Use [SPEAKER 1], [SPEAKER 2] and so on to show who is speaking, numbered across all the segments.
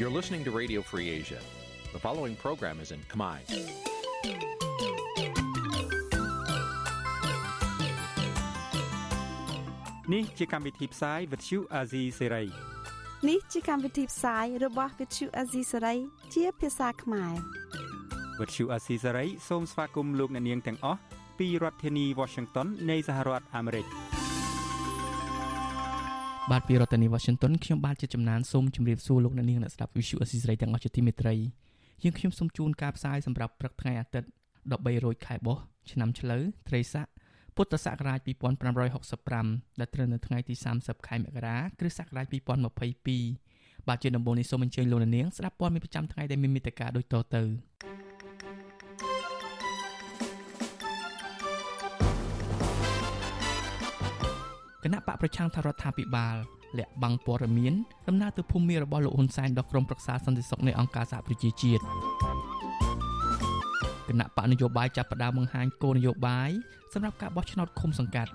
[SPEAKER 1] You're listening to Radio Free Asia. The following program is in Khmer.
[SPEAKER 2] នេះជាកម្មវិធីផ្សាយ Vuthu Azizi Serai
[SPEAKER 3] នេះជាកម្មវិធីផ្សាយរបស់ Vuthu Azizi Serai ជាភាសាខ្មែរ
[SPEAKER 2] Vuthu Azizi Serai សូមស្វាគមន៍លោកអ្នកនាងទាំងអស់ពីរដ្ឋធានី Washington នៃសហរដ្ឋអាមេរិក
[SPEAKER 4] បាទពីរដ្ឋធានី Washington ខ្ញុំបាទជាចំណានសូមជម្រាបសួរលោកអ្នកនាងអ្នកស្ដាប់ Vuthu Azizi Serai ទាំងអស់ជាទីមេត្រីយើងខ្ញុំសូមជូនការផ្សាយសម្រាប់ព្រឹកថ្ងៃអាទិត្យ13រោចខែបុស្សឆ្នាំឆ្លូវត្រីស័កពុទ្ធសករាជ2565ដែលត្រូវនៅថ្ងៃទី30ខែមករាគ្រិស្តសករាជ2022បាទជាដំបូងនេះសូមអញ្ជើញលោកនាងស្ដាប់ព័ត៌មានប្រចាំថ្ងៃដែលមានមេត្តាដូចតទៅ គណៈបកប្រឆាំងថារដ្ឋាភិបាលលាក់បាំងព័ត៌មានដំណើរទៅភូមិរបស់លោកហ៊ុនសែនដល់ក្រុមប្រឹក្សាសន្តិសុខនៃអង្គការសហប្រជាជាតិគណៈបកនយោបាយចាប់ផ្ដើមបង្ហាញគោលនយោបាយសម្រាប់ការបោះឆ្នោតឃុំសង្កាត់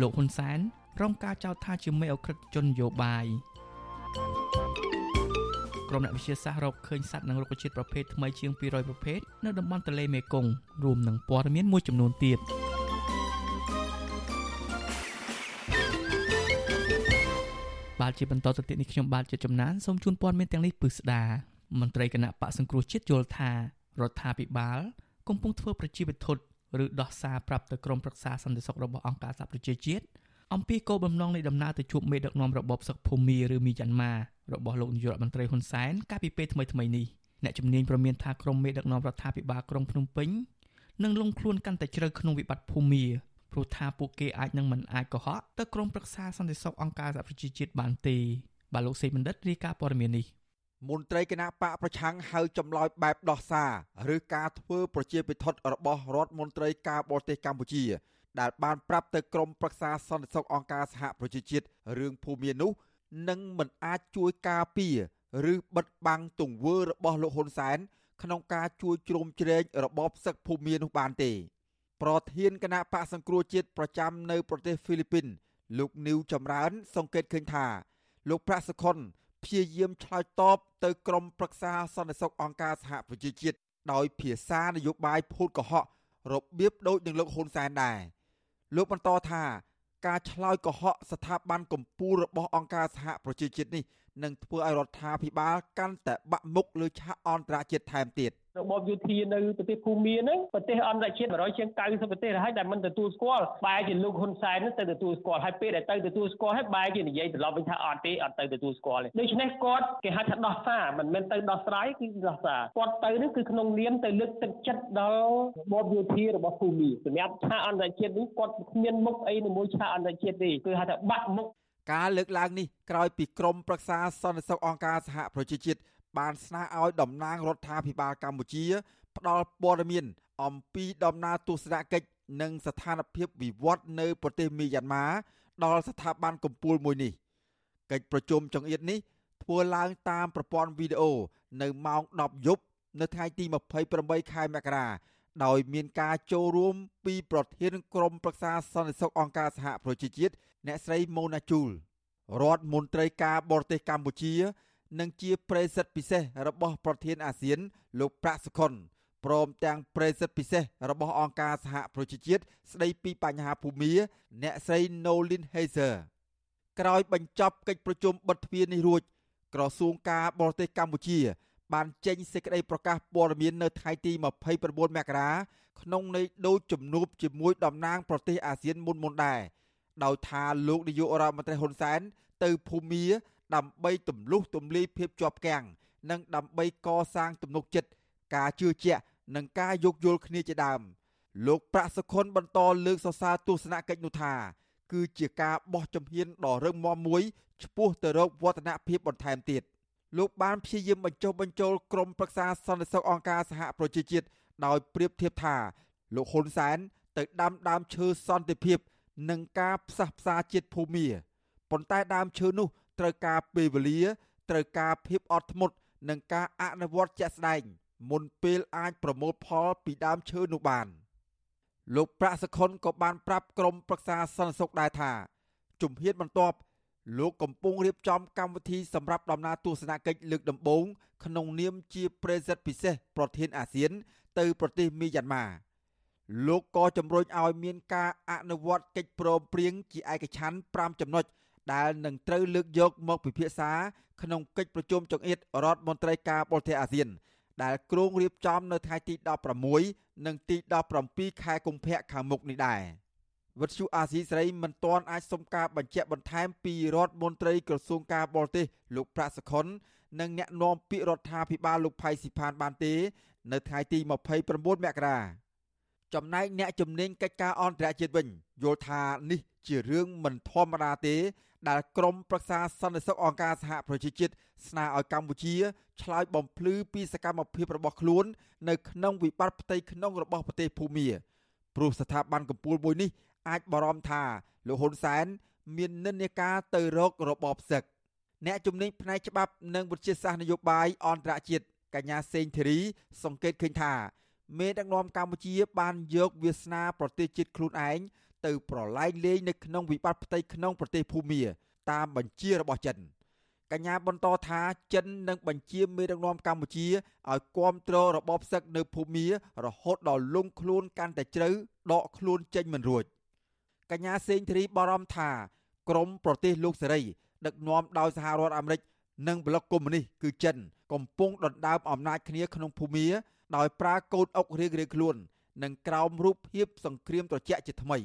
[SPEAKER 4] លោកហ៊ុនសែនរងការចោទថាជាមេអក្រិតជននយោបាយក្រុមអ្នកវិទ្យាសាស្ត្ររកឃើញសត្វនិងរុក្ខជាតិប្រភេទថ្មីជាង200ប្រភេទនៅតំបន់ទន្លេមេគង្គរួមនឹងព័ត៌មានមួយចំនួនទៀត បាទជាបន្តទៅទៀតនេះខ្ញុំបាទជាចំណានសូមជូនព័ត៌មានទាំងនេះពឹស្ដាមន្ត្រីគណៈបកសង្គ្រោះជាតិយល់ថារដ្ឋាភិបាល កំពុងធ្វើប្រជាវិធុតឬដោះសារប្រាប់ទៅក្រមប្រឹក្សាសន្តិសុខរបស់អង្គការសហប្រជាជាតិអំពីគោលបំណងនៃដំណើរទៅជួបមេដឹកនាំរបបសឹកភូមាឬមីយ៉ាន់ម៉ារបស់លោកនាយករដ្ឋមន្ត្រីហ៊ុនសែនកាលពីពេលថ្មីៗនេះអ្នកជំនាញប្រមានថាក្រមមេដឹកនាំរដ្ឋាភិបាលក្រុងភ្នំពេញនឹងលងខ្លួនកាន់តែជ្រៅក្នុងវិបត្តិភូមា ព្រោះថាពួកគេអាចនឹងមិនអាចកុហកទៅក្រមប្រឹក្សាសន្តិសុខអង្គការសហប្រជាជាតិបានទេបាទលោកសេបណ្ឌិតរាយការណ៍ព័ត៌មាននេះ
[SPEAKER 5] មន្ត្រីគណៈបកប្រឆាំងហៅចម្លើយបែបដោះសារឬការធ្វើប្រជាពិធរបស់រដ្ឋមន្ត្រីការបរទេសកម្ពុជា ដែលបានប្រាប់ទៅក្រមប្រឹក្សាសន្តិសុខអង្គការសហប្រជាជាតិរឿងភូមិនោះនឹងមិនអាចជួយការពារឬបិទបាំងទង្វើរបស់លោកហ៊ុនសែនក្នុងការជួយជ្រោមជ្រែងរបបសឹកភូមិនោះបានទេ ប្រធានគណៈបកសង្គ្រោះជាតិប្រចាំនៅប្រទេសហ្វីលីពីន លោកនីវចម្រើន សង្កេតឃើញថា លោកប្រាក់សុខុនព្យាយាមឆ្លើយតបទៅក្រមប្រឹក្សាសន្តិសុខអង្គការសហប្រជាជាតិដោយភាសានយោបាយភូតកុហករបៀបដូចនឹងលោកហ៊ុនសែនដែរលោកបន្តថា ការឆ្លើយកុហកស្ថាប័នកម្ពុជារបស់អង្គការសហប្រជាជាតិនេះ នឹងធ្វើឲ្យរដ្ឋាភិបាលកាន់តែបាក់មុខលើឆាកអន្តរជាតិថែមទៀត
[SPEAKER 6] របបយោធានៅប្រទេសភូមាហ្នឹងប្រទេសអន្តរជាតិ100ជាង90ប្រទេសហើយដែលមិនទទួលស្គាល់បែរជាលោកហ៊ុនសែនហ្នឹងទៅទទួលស្គាល់ហើយពេលដែលទៅទទួលស្គាល់ហើយបែរជានិយាយត្រឡប់វិញថាអត់ទេអត់ទៅទទួលស្គាល់ទេដូច្នេះគាត់គេហៅថាដោះសារមិនមែនទៅដោះស្រាយគឺដោះសារគាត់ទៅហ្នឹងគឺក្នុងនាមទៅលើកទឹកចិត្តដល់របបយោធារបស់ភូមាសម្រាប់ឆាកអន្តរជាតិនេះគាត់គ្មានមុខអីជាមួយឆាកអន្តរជាតិទេគឺហៅថាបាក់មុខ
[SPEAKER 5] ការលើកឡើងនេះក្រោយពីក្រមប្រឹក្សាសន្តិសុខអង្គការសហប្រជាជាតិបានស្នើឲ្យតំណាងរដ្ឋាភិបាលកម្ពុជា ផ្ដល់ព័ត៌មានអំពីដំណើរទស្សនកិច្ចនិងស្ថានភាពវិវត្តនៅប្រទេសមីយ៉ាន់ម៉ាដល់ស្ថាប័នកម្ពុជាមួយនេះកិច្ចប្រជុំចង្អៀតនេះធ្វើឡើងតាមប្រព័ន្ធវីដេអូនៅម៉ោង10យប់នៅថ្ងៃទី28ខែមករាដោយមានការចូលរួមពីប្រធានក្រុមប្រឹក្សាសន្តិសុខអង្គការសហប្រជាជាតិ អ្នកស្រីម៉ូណាជូលរដ្ឋមន្ត្រីការបរទេសកម្ពុជានិងជាប្រេសិតពិសេសរបស់ប្រធានអាស៊ាន លោកប្រាក់សុខុនព្រមទាំងប្រេសិតពិសេសរបស់អង្គការសហប្រជាជាតិស្ដីពីបញ្ហាភូមិអ្នកស្រី Nolin Heiser ក្រោយបញ្ចប់កិច្ចប្រជុំបិទទ្វារនេះរួចក្រសួងការបរទេសកម្ពុជា បានចេញសេចក្តីប្រកាសព័ត៌មាននៅថ្ងៃទី29មករាក្នុងន័យដូចជំនួបជាមួយតំណាងប្រទេសអាស៊ានមុនមុនដែរ ដោយថាលោកនាយករដ្ឋមន្ត្រីហ៊ុនសែនទៅភូមាដើម្បីទម្លុះទម្លាយភាពជាប់គាំងនិងដើម្បីកសាងទំនុកចិត្តការជឿជាក់និងការយោគយល់គ្នាជាដើមលោកប្រាក់សុខុនបន្តលើកសរសើរទស្សនកិច្ចនោះថា គឺជាការបោះជំហានដ៏រឹងមាំមួយឆ្ពោះទៅរកវឌ្ឍនភាពបន្ថែមទៀតលោកបានព្យាយាមបញ្ចុះបញ្ចូលក្រុមប្រឹក្សាសន្តិសុខអង្គការសហប្រជាជាតិដោយប្រៀបធៀបថាលោកហ៊ុនសែនទៅដាំដើមឈើសន្តិភាព និងការផ្សះផ្សាជាតិភូមិប៉ុន្តែដើមឈើនោះត្រូវការពេលវេលាត្រូវការភាពអត់ធ្មត់និងការអនុវត្តជាក់ស្ដែងមុនពេលអាចប្រមូលផលពីដើមឈើនោះបានលោកប្រាក់សខុនក៏បានប្រាប់ក្រុមប្រឹក្សាសន្តិសុខដែរថាជំហានបន្ទាប់លោកកំពុងរៀបចំកម្មវិធីសម្រាប់ដំណើរទស្សនកិច្ចលើកដំបូងក្នុងនាមជាប្រេសិតពិសេសប្រធានអាស៊ាន ទៅប្រទេសមីយ៉ាន់ម៉ា លោកក៏ជំរុញឲ្យមានការអនុវត្តកិច្ចព្រមព្រៀងជាឯកច្ឆន្ទ5ចំណុចដែលនឹងត្រូវលើកយកមកពិភាក្សាក្នុងកិច្ចប្រជុំចង្អៀតរដ្ឋមន្ត្រីការបរទេសអាស៊ាន ដែលគ្រោងរៀបចំនៅថ្ងៃទី16និងទី17ខែកុម្ភៈខាងមុខនេះដែរវិទ្យុអាស៊ីសេរីមិនទាន់អាចសុំការបញ្ជាក់បន្ថែមពីរដ្ឋមន្ត្រីក្រសួងការបរទេសលោកប្រាក់សុខុននិងអ្នកនាំពាក្យរដ្ឋាភិបាលលោកផៃស៊ីផានបានទេ នៅថ្ងៃទី29មករា ចំណែកអ្នកជំនាញកិច្ចការអន្តរជាតិវិញយល់ថានេះជារឿងមិនធម្មតាទេ ដែលក្រមប្រឹក្សាសន្តិសុខអង្គការសហប្រជាជាតិស្នើឲ្យកម្ពុជាឆ្លើយបំភ្លឺពីសកម្មភាពរបស់ខ្លួន នៅក្នុងវិបត្តិផ្ទៃក្នុងរបស់ប្រទេសភូមាព្រោះស្ថាប័នកម្ពុជាមួយនេះអាចបារម្ភថាលោកហ៊ុនសែនមាននិន្នាការទៅរករបបសឹកអ្នកជំនាញផ្នែកច្បាប់និងវិទ្យាសាស្ត្រនយោបាយអន្តរជាតិកញ្ញាសេងធីរីសង្កេតឃើញថា មេដឹកនាំកម្ពុជាបានយកវាសនាប្រទេសជាតិខ្លួនឯងទៅប្រឡែងលេងនៅក្នុងវិបត្តិផ្ទៃក្នុងប្រទេសភូមា តាមបញ្ជារបស់ចិនកញ្ញាបន្តថាចិននឹងបញ្ជាមេដឹកនាំកម្ពុជាឲ្យគ្រប់គ្រងរបបសឹកនៅភូមា រហូតដល់លងខ្លួនកាន់តែជ្រៅដកខ្លួនចេញមិនរួចកញ្ញាសេងធារីបារម្ភថាក្រមប្រទេសលោកសេរី ដឹកនាំដោយសហរដ្ឋអាមេរិកនិងប្លុកកុម្មុយនីសគឺចិន កំពុងដណ្ដើមអំណាចគ្នាក្នុងភូមា ដោយប្រើកូនអុករៀងៗខ្លួន និងក្រោមរូបភាពសង្គ្រាមត្រជាក់ជាថ្មី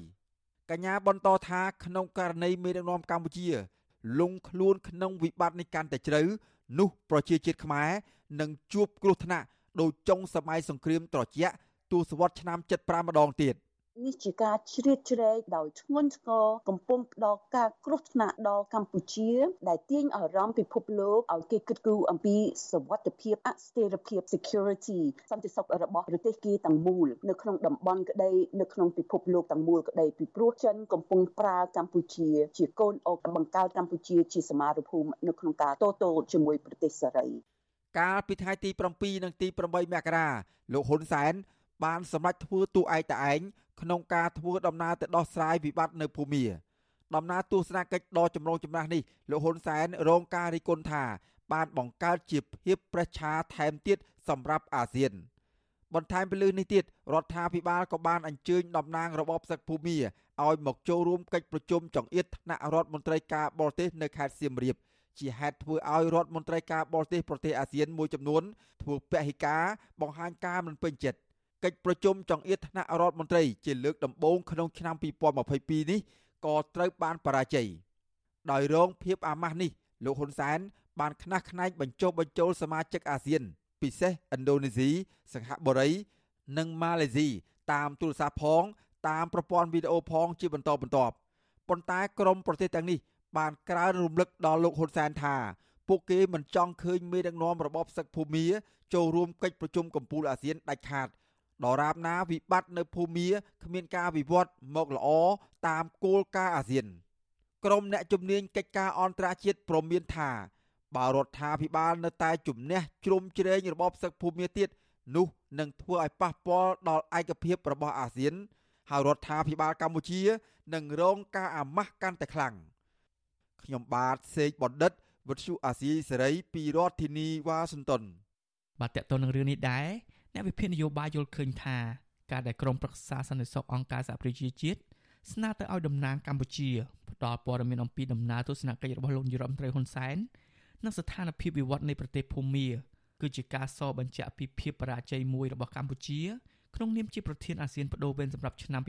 [SPEAKER 5] កញ្ញាបន្តថាក្នុងករណីមេដឹកនាំកម្ពុជា លងខ្លួនក្នុងវិបត្តិនេះកាន់តែជ្រៅនោះប្រជាជាតិខ្មែរនឹងជួបគ្រោះថ្នាក់ដោយចុងសម័យសង្គ្រាមត្រជាក់ទសវត្សរ៍ឆ្នាំ75ម្ដងទៀត។
[SPEAKER 7] នេះជាការជ្រៀតជ្រែកដោយធ្ងន់ធ្ងរកំពុងផ្ដល់ការគ្រោះថ្នាក់ដល់កម្ពុជា ដែលទាញអារម្មណ៍ពិភពលោកឲ្យគេគិតគូរអំពីសវត្ថភាពអស្ថិរភាព security សន្តិសុខរបស់ប្រទេសគេទាំងមូលនៅក្នុងតំបន់ក្តីនៅក្នុងពិភពលោកទាំងមូលក្តីពីព្រោះចិនកំពុងប្រើកម្ពុជា ជាកូនអុកបង្កើតកម្ពុជាជាសមារភូមិនៅក្នុងការតទល់ជាមួយប្រទេសសេរី
[SPEAKER 5] កាលពីថ្ងៃទី7និងទី8មករាលោកហ៊ុនសែន បានសម្រេចធ្វើទូឯកតឯងក្នុងការធ្វើដំណើរទៅដោះស្រាយវិបត្តិនៅភូមាដំណើរទស្សនកិច្ចដ៏ចម្រូងចម្រាសនេះលោកហ៊ុនសែនរងការរិះគន់ថាបានបង្កើតជាភាពប្រឆាថែមទៀតសម្រាប់អាស៊ានបន្ថែមពីលើនេះទៀតរដ្ឋាភិបាលក៏បានអញ្ជើញតំណាងរបបសឹកភូមាឲ្យមកចូលរួមកិច្ចប្រជុំចង្អៀតថ្នាក់រដ្ឋមន្ត្រីការបរទេសនៅខេត្តសៀមរាបជាហេតុធ្វើឲ្យរដ្ឋមន្ត្រីការបរទេសប្រទេសអាស៊ានមួយចំនួនធ្វើពហិការបង្ហាញការមិនពេញចិត្ត កិច្ចប្រជុំចង្អៀតថ្នាក់រដ្ឋមន្ត្រីជាលើកដំបូងក្នុងឆ្នាំ2022នេះក៏ត្រូវបានបរាជ័យដោយរងភាពអាម៉ាស់នេះលោកហ៊ុនសែនបានខ្នះខ្នែងបញ្ចុះបញ្ចូលសមាជិកអាស៊ាន ពិសេសឥណ្ឌូនេស៊ីសិង្ហបុរី និងម៉ាឡេស៊ីតាមទូរស័ព្ទផង តាមប្រព័ន្ធវីដេអូផងជាបន្តបន្ទាប់ប៉ុន្តែក្រមប្រទេសទាំងនេះបានក្រើនរំលឹកដល់លោកហ៊ុនសែនថាពួកគេមិនចង់ឃើញមេដឹកនាំរបបសឹកភូមាចូលរួមកិច្ចប្រជុំកំពូលអាស៊ានដាច់ខាត ដរាបណាវិបត្តិនៅភូមាគ្មានការវិវត្តមកល្អតាមគោលការណ៍អាស៊ានក្រមអ្នកជំនាញកិច្ចការអន្តរជាតិព្រមមានថាបើរដ្ឋាភិបាលនៅតែជំនះជ្រុំជ្រែងរបបសឹកភូមាទៀតនោះនឹងធ្វើឲ្យប៉ះពាល់ដល់ឯកភាពរបស់អាស៊ានហើយរដ្ឋាភិបាលកម្ពុជានឹងរងការអាម៉ាស់កាន់តែខ្លាំងខ្ញុំបាទសេកបណ្ឌិតវិទ្យុអាស៊ីសេរីពីរដ្ឋធានីវ៉ាស៊ីនតោន
[SPEAKER 4] បាទតើតើនឹងរឿងនេះដែរ អ្នកវិភាគនយោបាយយល់ឃើញថាការដែលក្រមប្រឹក្សាសន្តិសុខអង្គការសហប្រជាជាតិស្នើទៅឲ្យតំណាងកម្ពុជាផ្ដល់ព័ត៌មានអំពីដំណើរទស្សនកិច្ចរបស់លោកនាយរដ្ឋមន្ត្រីហ៊ុនសែននិងស្ថានភាពវិវត្តនៃប្រទេសភូមាគឺជាការសបញ្ជាក់ពីភាពបរាជ័យមួយរបស់កម្ពុជាក្នុងនាមជាប្រធានអាស៊ានបដូវវេនសម្រាប់ឆ្នាំ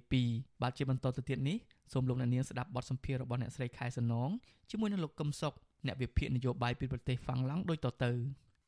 [SPEAKER 4] 2022បាទជាបន្តទៅទៀតនេះសូមលោកអ្នកនាងស្ដាប់បទសម្ភាសន៍របស់អ្នកស្រីខែសំណងជាមួយនឹងលោកកឹមសុខអ្នកវិភាគនយោបាយពីប្រទេសហ្វាំងឡង់ដូចតទៅ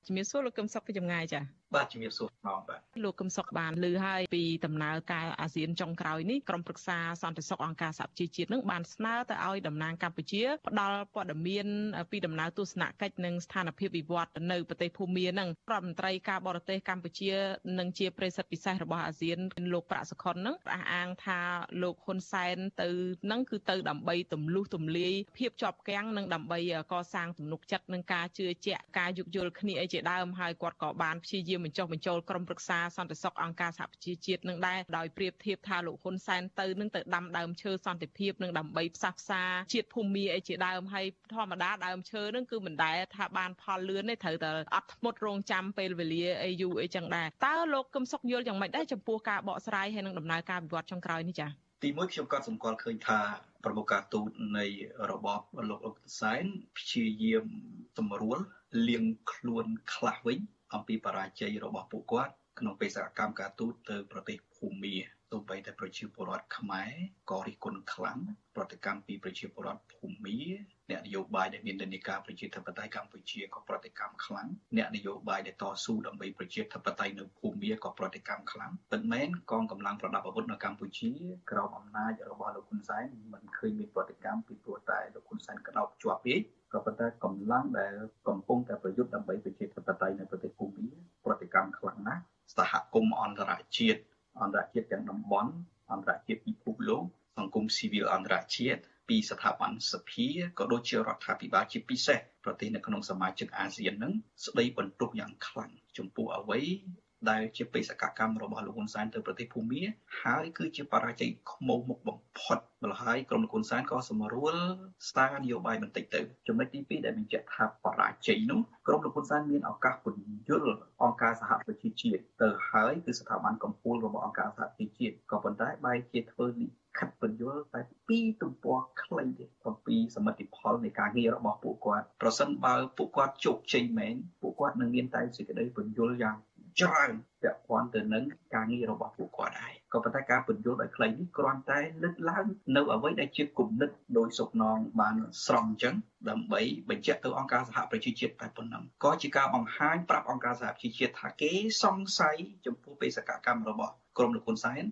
[SPEAKER 8] ជំរាបសួរលោកកឹមសុខពីចម្ងាយចា៎
[SPEAKER 9] បាទជំរាបសួរផងបាទ
[SPEAKER 8] លោកកឹមសុខបានលើហើយពីដំណើរការអាស៊ានចុងក្រោយនេះក្រុមប្រឹក្សាសន្តិសុខអង្គការសហប្រជាជាតិនឹងបានស្នើទៅឲ្យតំណាងកម្ពុជាផ្ដល់ព័ត៌មានពីដំណើរទស្សនកិច្ចនិងស្ថានភាពវិវត្តនៅប្រទេសភូមានឹងរដ្ឋមន្ត្រីការបរទេសកម្ពុជានិងជាប្រិសិទ្ធពិសេសរបស់អាស៊ានលោកប្រាក់សុខុននឹងអះអាងថាលោកហ៊ុនសែនទៅនឹងគឺទៅដើម្បីទម្លុះទម្លាយភាពជាប់គាំងនិងដើម្បីកសាងទំនុកចិត្តនិងការជឿជាក់ការយោគយល់គ្នាអីជាដើមហើយគាត់ក៏បានព្យាយាមបញ្ចុះបញ្ចូលក្រុមប្រឹក្សាសន្តិសុខអង្គការសហប្រជាជាតិនឹងដែរដោយប្រៀបធៀបថាលោកហ៊ុនសែនទៅនឹងទៅដាំដើមឈើសន្តិភាពនឹងដើម្បីផ្សះផ្សាជាតិភូមិអីជាដើមហើយធម្មតាដើមឈើនឹងគឺមិនដែលថាបានផលលឿនទេត្រូវតែអត់ធ្មត់រងចាំពេលវេលាអីយូរអីចឹងដែរតើលោកកឹមសុខយល់យ៉ាងម៉េចដែរចំពោះការបកស្រាយហើយនឹងដំណើរការវិវត្តចុងក្រោយនេះចា៎
[SPEAKER 9] ទីមួយខ្ញុំក៏សម្គាល់ឃើញថាប្រមុខការទូតនៃរបបលោកអុកសែនព្យាយាមសម្រួលលៀងខ្លួនខ្លះវិញអំពីបរាជ័យរបស់ពួកគាត់ក្នុងបេសកកម្មការទូតទៅប្រទេសភូមា ទោះបីតែប្រជាពលរដ្ឋខ្មែរក៏រិះគន់ខ្លាំងប្រតិកម្មពីប្រជាពលរដ្ឋភូមាអ្នកនយោបាយដែលមាននិន្នាការប្រជាធិបតេយ្យកម្ពុជាក៏ប្រតិកម្មខ្លាំងអ្នកនយោបាយដែលតស៊ូដើម្បីប្រជាធិបតេយ្យនៅភូមាក៏ប្រតិកម្មខ្លាំងប៉ុន្តែកងកម្លាំងប្រដាប់អាវុធនៅកម្ពុជាក្រោមអំណាចរបស់លោកហ៊ុនសែនមិនឃើញមានប្រតិកម្មពីព្រោះតែលោកហ៊ុនសែនក្តោបជាប់ពេកក៏ប៉ុន្តែកម្លាំងដែលកំពុងតែប្រយុទ្ធដើម្បីប្រជាធិបតេយ្យនៅប្រទេសភូមាប្រតិកម្មខ្លាំងណាស់សហគមន៍អន្តរជាតិ អន្តរជាតិទាំងតំបន់អន្តរជាតិពិភពលោកសង្គមស៊ីវិលអន្តរជាតិពីស្ថាប័នសភាក៏ដូចជារដ្ឋាភិបាលជាពិសេសប្រទេសនៅក្នុងសមាជិកអាស៊ាននឹងស្ដីបន្ទោសយ៉ាងខ្លាំងចំពោះអ្វី ដែលជាបេសកកម្មរបស់លោកហ៊ុនសែនទៅប្រទេសភូមាហើយគឺជាបរាជ័យខ្មៅមុខបំផុតម្ល៉េះហើយក្រុមលោកហ៊ុនសែនក៏សម្រួលស្ដារនយោបាយបន្តិចទៅចំណុចទី2ដែលបញ្ជាក់ថាបរាជ័យនោះក្រុមលោកហ៊ុនសែនមានឱកាសពន្យល់អង្គការសហប្រជាជាតិទៅហើយគឺស្ថាប័នកម្ពុជារបស់អង្គការសហប្រជាជាតិក៏ប៉ុន្តែបែរជាធ្វើលិខិតបញ្យល់តែពីរទំព័រខ្លីទេអំពីសមិទ្ធផលនៃការងាររបស់ពួកគាត់ប្រសិនបើពួកគាត់ជោគជ័យមែនពួកគាត់នឹងមានតែសេចក្តីបញ្យល់យ៉ាង ច្រើនពាក់ព័ន្ធទៅនឹងការងាររបស់ពួកគាត់ដែរក៏ប៉ុន្តែការពន្យល់ដោយខ្លីនេះគ្រាន់តែលើកឡើងនៅអ្វីដែលជាគំនិតដោយសុកណងបានស្រង់អញ្ចឹងដើម្បីបញ្ជាក់ទៅអង្គការសហប្រជាជាតិតែប៉ុណ្ណឹងក៏ជាការបង្ហាញប្រាប់អង្គការសហប្រជាជាតិថាគេសង្ស័យចំពោះបេសកកម្មរបស់ក្រមលោកហ៊ុនសែន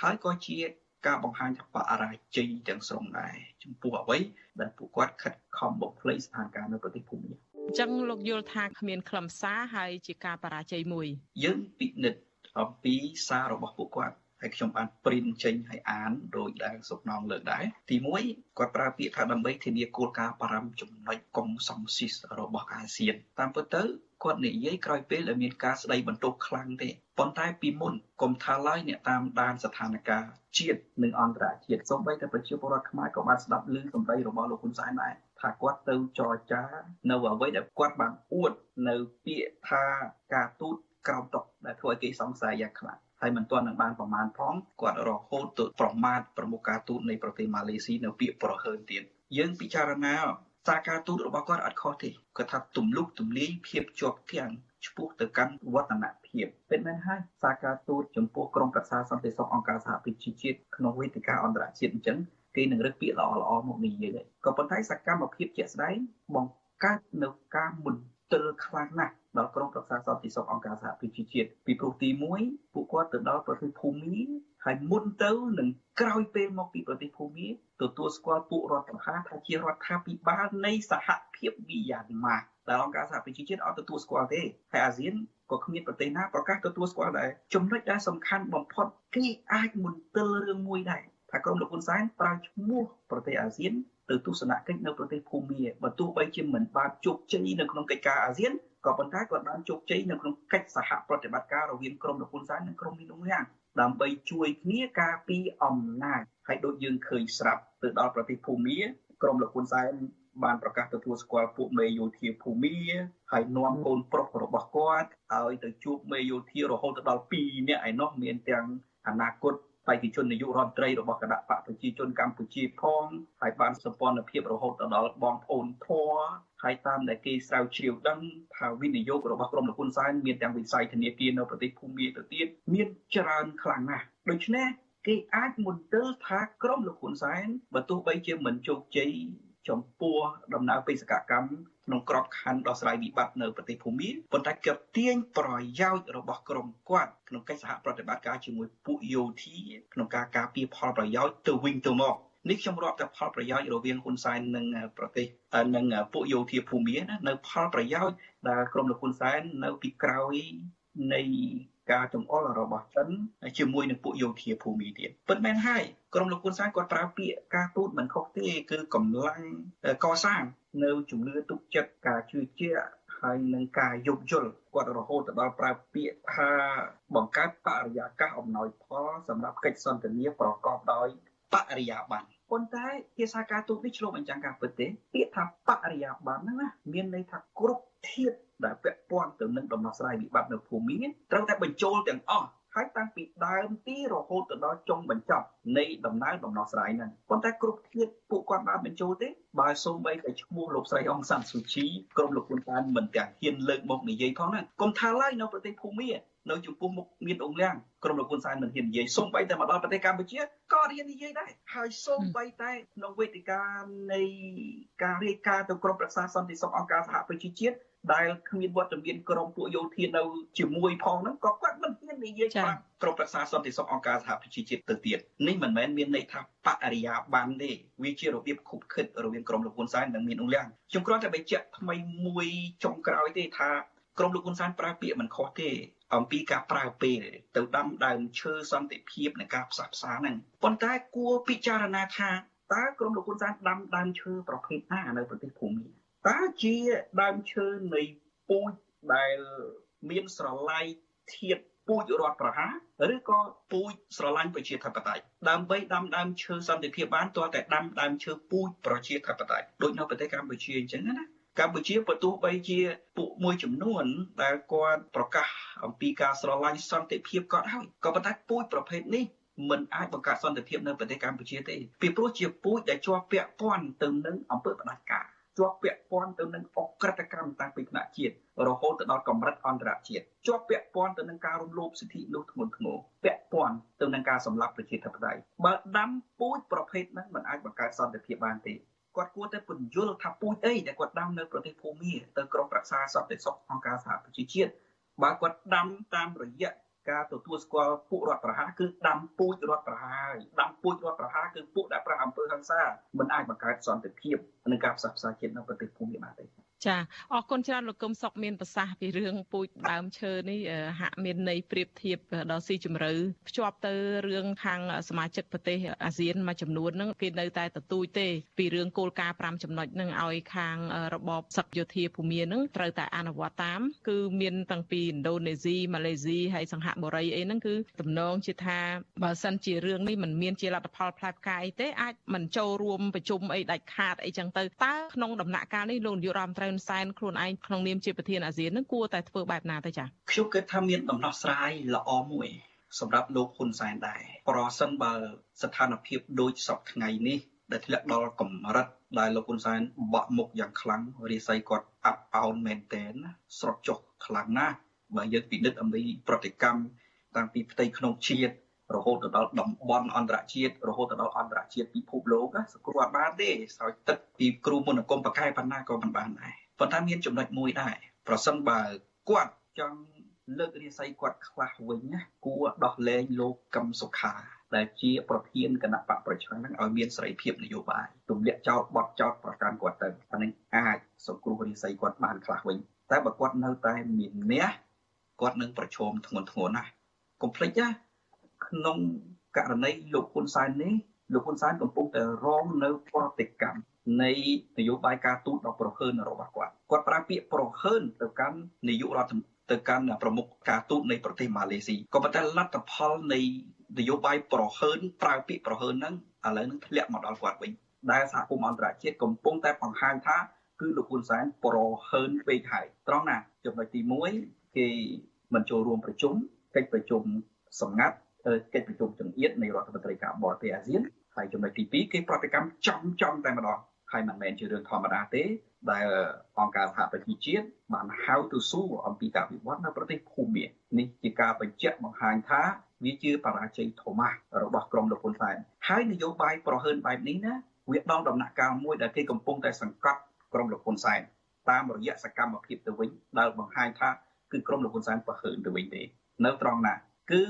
[SPEAKER 9] ហើយក៏ជាការបង្ហាញថាបរាជ័យទាំងស្រុងដែរចំពោះអ្វីដែលពួកគាត់ខិតខំបំភ្លៃស្ថានភាពនៅប្រទេសភូមា
[SPEAKER 8] អញ្ចឹងលោកយល់ថាគ្មានខ្លឹមសារហើយជាការបរាជ័យមួយ
[SPEAKER 9] យើងពិនិត្យអំពីសាររបស់ពួកគាត់ហើយខ្ញុំបានព្រីនចេញឲ្យអានដោយដែលសុកណងលើកដែរទី1គាត់ប្រើពាក្យថាដើម្បីធានាគោលការណ៍បារម្ភចំណុចកុងសំស៊ីសរបស់អាស៊ានតាមពិតទៅ គាត់និយាយក្រោយពេលដែលមានការស្ដីបន្ទោសខ្លាំងទេប៉ុន្តែពីមុនកុំថាឡើយអ្នកតាមដានស្ថានភាពជាតិនិងអន្តរជាតិសូម្បីតែប្រជាពលរដ្ឋខ្មែរក៏បានស្ដាប់ឮសម្ដីរបស់លោកហ៊ុនសែនដែរថាគាត់ទៅចរចា នៅអ្វីដែលគាត់បានអួតនៅពាក្យថាការទូតក្រោមតុកដែលធ្វើឲ្យគេសង្ស័យយ៉ាងខ្លាំងហើយមិនទាន់នឹងបានប្រមាណផងគាត់រហូតទៅប្រមាថប្រមុខការទូតនៃប្រទេសម៉ាឡេស៊ីនៅពាក្យប្រហើនទៀតយើងពិចារណា សារការទូតរបស់គាត់អត់ខុសទេគាត់ថាទំលុកទំលាយភាពជាប់គាំងឆ្ពោះទៅកាន់វឌ្ឍនភាពពិតមែនហើយសារការទូតចំពោះក្រមប្រឹក្សាសន្តិសុខអង្គការសហប្រជាជាតិក្នុងវេទិកាអន្តរជាតិអញ្ចឹងគេនឹងរឹកពាក្យល្អល្អមកនិយាយក៏ប៉ុន្តែសកម្មភាពជាក់ស្ដែងបង្កើតនៅការមន្ទិលខ្លាំងណាស់ដល់ក្រមប្រឹក្សាសន្តិសុខអង្គការសហប្រជាជាតិពីព្រោះទី1ពួកគាត់ទៅដល់ប្រទេសភូមា ហើយមុនទៅនឹងក្រោយពេលមកពីប្រទេសភូមាទទួលស្គាល់ពួករដ្ឋប្រហារថាជារដ្ឋាភិបាលនៃសហភាពមីយ៉ាន់ម៉ាដែលអង្គការសហប្រជាជាតិអត់ទទួលស្គាល់ទេហើយអាស៊ានក៏គ្មានប្រទេសណាប្រកាសទទួលស្គាល់ដែរចំណុចដែលសំខាន់បំផុតគេអាចមន្ទិលរឿងមួយដែរថាក្រុមលោកហ៊ុនសែនប្រើឈ្មោះប្រទេសអាស៊ានទៅទស្សនកិច្ចនៅប្រទេសភូមាបើទោះបីជាមិនបានជោគជ័យនៅក្នុងកិច្ចការអាស៊ានក៏ប៉ុន្តែគាត់បានជោគជ័យនៅក្នុងកិច្ចសហប្រតិបត្តិការរវាងក្រុមលោកហ៊ុនសែននិងក្រុមមីនុងយ៉ាង ដើម្បីជួយគ្នាការពីអំណាចហើយដូចយើងឃើញស្រាប់ទៅដល់ប្រទេសភូមាក្រុមលោកហ៊ុនសែនបានប្រកាសទទួលស្គាល់ពួកមេយោធាភូមាហើយនាំកូនប្រុសរបស់គាត់ឲ្យទៅជួបមេយោធារហូតដល់2នាក់ឯណោះមានទាំងអនាគតបេក្ខជននាយករដ្ឋមន្ត្រីរបស់គណៈបកប្រជាជនកម្ពុជាផងហើយបានសម្ព័ន្ធភាពរហូតដល់បងប្អូនធរ ហើយតាមដែលគេស្រាវជ្រាវដឹងថាវិនិយោគរបស់ក្រមលោកហ៊ុនសែនមានទាំងវិស័យធនាគារនៅប្រទេសភូមាទៅទៀតមានច្រើនខ្លាំងណាស់ដូច្នេះគេអាចមន្ទិលថាក្រមលោកហ៊ុនសែនបើទោះបីជាមិនជោគជ័យចំពោះដំណើរបេសកកម្មក្នុងក្របខ័ណ្ឌដោះស្រាយវិបត្តិនៅប្រទេសភូមាប៉ុន្តែគេទាញប្រយោជន៍របស់ក្រុមគាត់ក្នុងកិច្ចសហប្រតិបត្តិការជាមួយពួកយោធាក្នុងការការពារផលប្រយោជន៍ទៅវិញទៅមក នេះខ្ញុំរាប់តែផលប្រយោជន៍រវាងហ៊ុនសែននិងប្រទេសនិងពួកយោធាភូមាណានៅផលប្រយោជន៍ដែលក្រុមលោកហ៊ុនសែននៅពីក្រោយនៃការចំអល់របស់ចិនជាមួយនឹងពួកយោធាភូមិទៀតពិតមែនហើយក្រុមលោកហ៊ុនសែនគាត់ប្រើពាក្យការទូតមិនខុសទេគឺកម្លាំងកសាងនៅជំនឿទុកចិត្តការជឿជាក់ហហើយនឹងការយោគយល់គាត់រហូតទៅដល់ប្រើពាក្យថាបង្កើតបរិយាកាសអំណោយផលសម្រាប់កិច្ចសន្ទនាប្រកបដោយ បរិយាបន្នប៉ុន្តែភាសាការទូតនេះឆ្លុះបញ្ចាំងការពិតទេពាក្យថាបរិយាបន្នហ្នឹងណាមានន័យថាគ្រប់ធាតុដែលពាក់ព័ន្ធទៅនឹងដំណោះស្រាយវិបត្តិនៅភូមិមានត្រូវតែបញ្ចូលទាំងអស់ហើយតាំងពីដើមទីរហូតទៅដល់ចុងបញ្ចប់នៃដំណើរដំណោះស្រាយហ្នឹងប៉ុន្តែគ្រប់ធាតពួកគាត់បានបញ្ចូលទេបើសូម្បីតែឈ្មោះលោកស្រីអង្សានស៊ូជីក្រុមលោកហ៊ុនតានមិនទាំងហ៊ានលើកមកនិយាយផងហ្នឹងកុំថាឡើយនៅប្រទេសភូមា នៅចំពោះមុខមានអង្គលៀងក្រុមលោកហ៊ុនសែនមិនហ៊ាននិយាយសូម្បីតែមកដល់ប្រទេសកម្ពុជាក៏ហ៊ាននិយាយដែរហើយសូម្បីតែក្នុងវេទិកានៃការរាយការណ៍ទៅក្រុមប្រឹក្សាសន្តិសុខអង្គការសហប្រជាជាតិដែលគ្មានវត្តមានក្រុមពួកយោធានៅជាមួយផងហ្នឹងក៏គាត់មិនហ៊ាននិយាយប្រាប់ក្រុមប្រឹក្សាសន្តិសុខអង្គការសហប្រជាជាតិទៅទៀតនេះមិនមែនមានន័យថាបរិយាបានទេវាជារបៀបខុបខិតរវាងក្រុមលោកហ៊ុនសែននិងមានអង្លាំងខ្ញុំគ្រាន់តែបញ្ជាក់ថ្មីមួយចុងក្រោយទេថាក្រុមលោកហ៊ុនសែនប្រើពាក្យមិនខុសទេ អំពីការប្រើពេលទៅដាំដើមឈើសន្តិភាពនៃការផ្សះផ្សាហ្នឹងប៉ុន្តែគួរពិចារណាថាតើក្រុមលោកហ៊ុនសែនដាំដើមឈើប្រភេទណានៅប្រទេសភូមាតើជាដើមឈើនៃពូជដែលមានស្រឡាយធាតពូជរដ្ឋប្រហារឬក៏ពូជស្រឡាញ់ប្រជាធិបតេយ្យដើម្បីដាំដើមឈើសន្តិភាពបានទាល់តែដាំដើមឈើពូជប្រជាធិបតេយ្យដូចនៅប្រទេសកម្ពុជាអញ្ចឹងណា កម្ពុជាបើទោះបីជាពួកមួយចំនួនដែលគាត់ប្រកាសអំពីការស្រឡាញ់សន្តិភាពក៏ហើយក៏ប៉ុន្តែពូជប្រភេទនេះមិនអាចបង្កើតសន្តិភាពនៅប្រទេសកម្ពុជាទេពីព្រោះជាពូជដែលជាប់ពាក់ព័ន្ធទៅនឹងអង្គើផ្ដាច់ការជាប់ពាក់ព័ន្ធទៅនឹងអក្រិតកម្មតាំងពីថ្នាក់ជាតិរហូតទៅដល់កម្រិតអន្តរជាតិជាប់ពាក់ព័ន្ធទៅនឹងការរំលោភសិទ្ធិមនុស្សធ្ងន់ធ្ងរពាក់ព័ន្ធទៅនឹងការសម្លាប់ប្រជាធិបតេយ្យបើដាំពូជប្រភេទហ្នឹងមិនអាចបង្កើតសន្តិភាពបានទេ គាត់គួរតែពន្យល់ថាពូជអីដែលគាត់ដាំនៅប្រទេសភូមាទៅក្រុមប្រឹក្សាសន្តិសុខអង្គការសហប្រជាជាតិបើគាត់ដាំតាមរយៈការទទួលស្គាល់ពួករដ្ឋប្រហារគឺដាំពូជរដ្ឋប្រហារដាំពូជរដ្ឋប្រហារគឺពួកដែលប្រះអំពើហិង្សាមិនអាចបង្កើតសន្តិភាពនិងការផ្សះផ្សាជាតិនៅប្រទេសភូមិបានទេ
[SPEAKER 8] ចាអរគុណច្រើនលោកកឹមសុកមានប្រសាសន៍ពីរឿងពូជដើមឈើនេះហាក់មានន័យប្រៀបធៀបដល់ស៊ីជម្រៅភ្ជាប់ទៅរឿងខាងសមាជិកប្រទេសអាស៊ានមួយចំនួនហ្នឹងគេនៅតែទទូចទេពីរឿងគោលការណ៍5ចំណុចហ្នឹងឲ្យខាងរបបសឹកយោធាភូមាហ្នឹងត្រូវតែអនុវត្តតាម គឺមានតាំងពីឥណ្ឌូនេស៊ីម៉ាឡេស៊ីហើយសង្ហបុរីអីហ្នឹងគឺទំនងជាថាបើសិនជារឿងនេះមិនមានជាលទ្ធផលផ្លែផ្កាយទេអាចមិនចូលរួមប្រជុំអីដាច់ខាតអីចឹងទៅតើក្នុងដំណាក់កាលនេះលោកនាយករដ្ឋមន្ត្រីហ៊ុនសែនខ្លួនឯងក្នុងនាមជាប្រធានអាស៊ាននឹងគួរតែធ្វើបែបណាទៅចា៎
[SPEAKER 9] ខ្ញុំគិតថាមានដំណោះស្រាយល្អមួយសម្រាប់លោកហ៊ុនសែនដែរប្រសិនបើស្ថានភាពដូចសពថ្ងៃនេះដែលធ្លាក់ដល់កម្រិតដែលលោកហ៊ុនសែនបាក់មុខយ៉ាងខ្លាំងរាសីគាត់អាប់អោនមែនតែនស្រត់ចុះខ្លាំងណាស់បើយើងពិនិត្យអំពីប្រតិកម្មតាំងពីផ្ទៃក្នុងជាតិរហូតទៅដល់តំបន់អន្តរជាតិរហូតទៅដល់អន្តរជាតិពិភពលោកសង្គ្រោះអត់បានទេស្រោចទឹកពីគ្រូមុនគមបកែប៉ុណ្ណាក៏មិនបានដែរ ប៉ុន្តែមានចំណុចមួយដែរប្រសិនបើគាត់ចង់លើករាសីគាត់ខ្លះវិញណាគួរដោះលែងលោកកឹមសុខាដែលជាប្រធានគណៈបកប្រឆាំងនឹងឲ្យមានសេរីភាពនយោបាយទម្លាក់ចោលបត់ចោលប្រកាន់គាត់ទៅអានឹងអាចសង្គ្រោះរាសីគាត់បានខ្លះវិញតែបើគាត់នៅតែមានះគាត់នឹងប្រឈមធ្ងន់ធ្ងរណាស់កុំភ្លេចណាក្នុងករណីលោកហ៊ុនសែននេះលោកហ៊ុនសែនកំពុងតែរងនៅប្រតិកម្ម នៃនយោបាយការទូតដ៏ប្រហើនរបស់គាត់គាត់ប្រើពាក្យប្រហើនទៅកាន់នាយករដ្ឋទៅកាន់ប្រមុខការទូតនៃប្រទេសម៉ាឡេស៊ីក៏ប៉ុន្តែលទ្ធផលនៃនយោបាយប្រហើនប្រើពាក្យប្រហើនហ្នឹងឥឡូវនឹងធ្លាក់មកដល់គាត់វិញដែលសហគមន៍អន្តរជាតិកំពុងតែបង្ហាញថាគឺលោកហ៊ុនសែនប្រហើនពេកហើយត្រង់ណាចំណុចទី1គេមិនចូលរួមប្រជុំកិច្ចប្រជុំសម្ងាត់កិច្ចប្រជុំចង្អៀតនៃរដ្ឋមន្ត្រីការបរទេសអាស៊ានហើយចំណុចទី2គេប្រតិកម្មចំចំតែម្ដង ហើយមិនមែនជារឿងធម្មតាទេ ដែលអង្គការសហប្រជាជាតិបានហៅទៅសួរអំពីការវិវត្តនៅប្រទេសភូមានេះជាការបញ្ជាក់បង្ហាញថាវាជាបរាជ័យធំរបស់ក្រមលោកហ៊ុនសែនហើយនយោបាយប្រហើនបែបនេះណាវាដល់ដំណាក់កាលមួយដែលគេកំពុងតែសង្កត់ក្រមលោកហ៊ុនសែនតាមរយៈសកម្មភាពទៅវិញដែលបង្ហាញថាគឺក្រមលោកហ៊ុនសែនប្រហើនទៅវិញទេនៅត្រង់ណាគឺ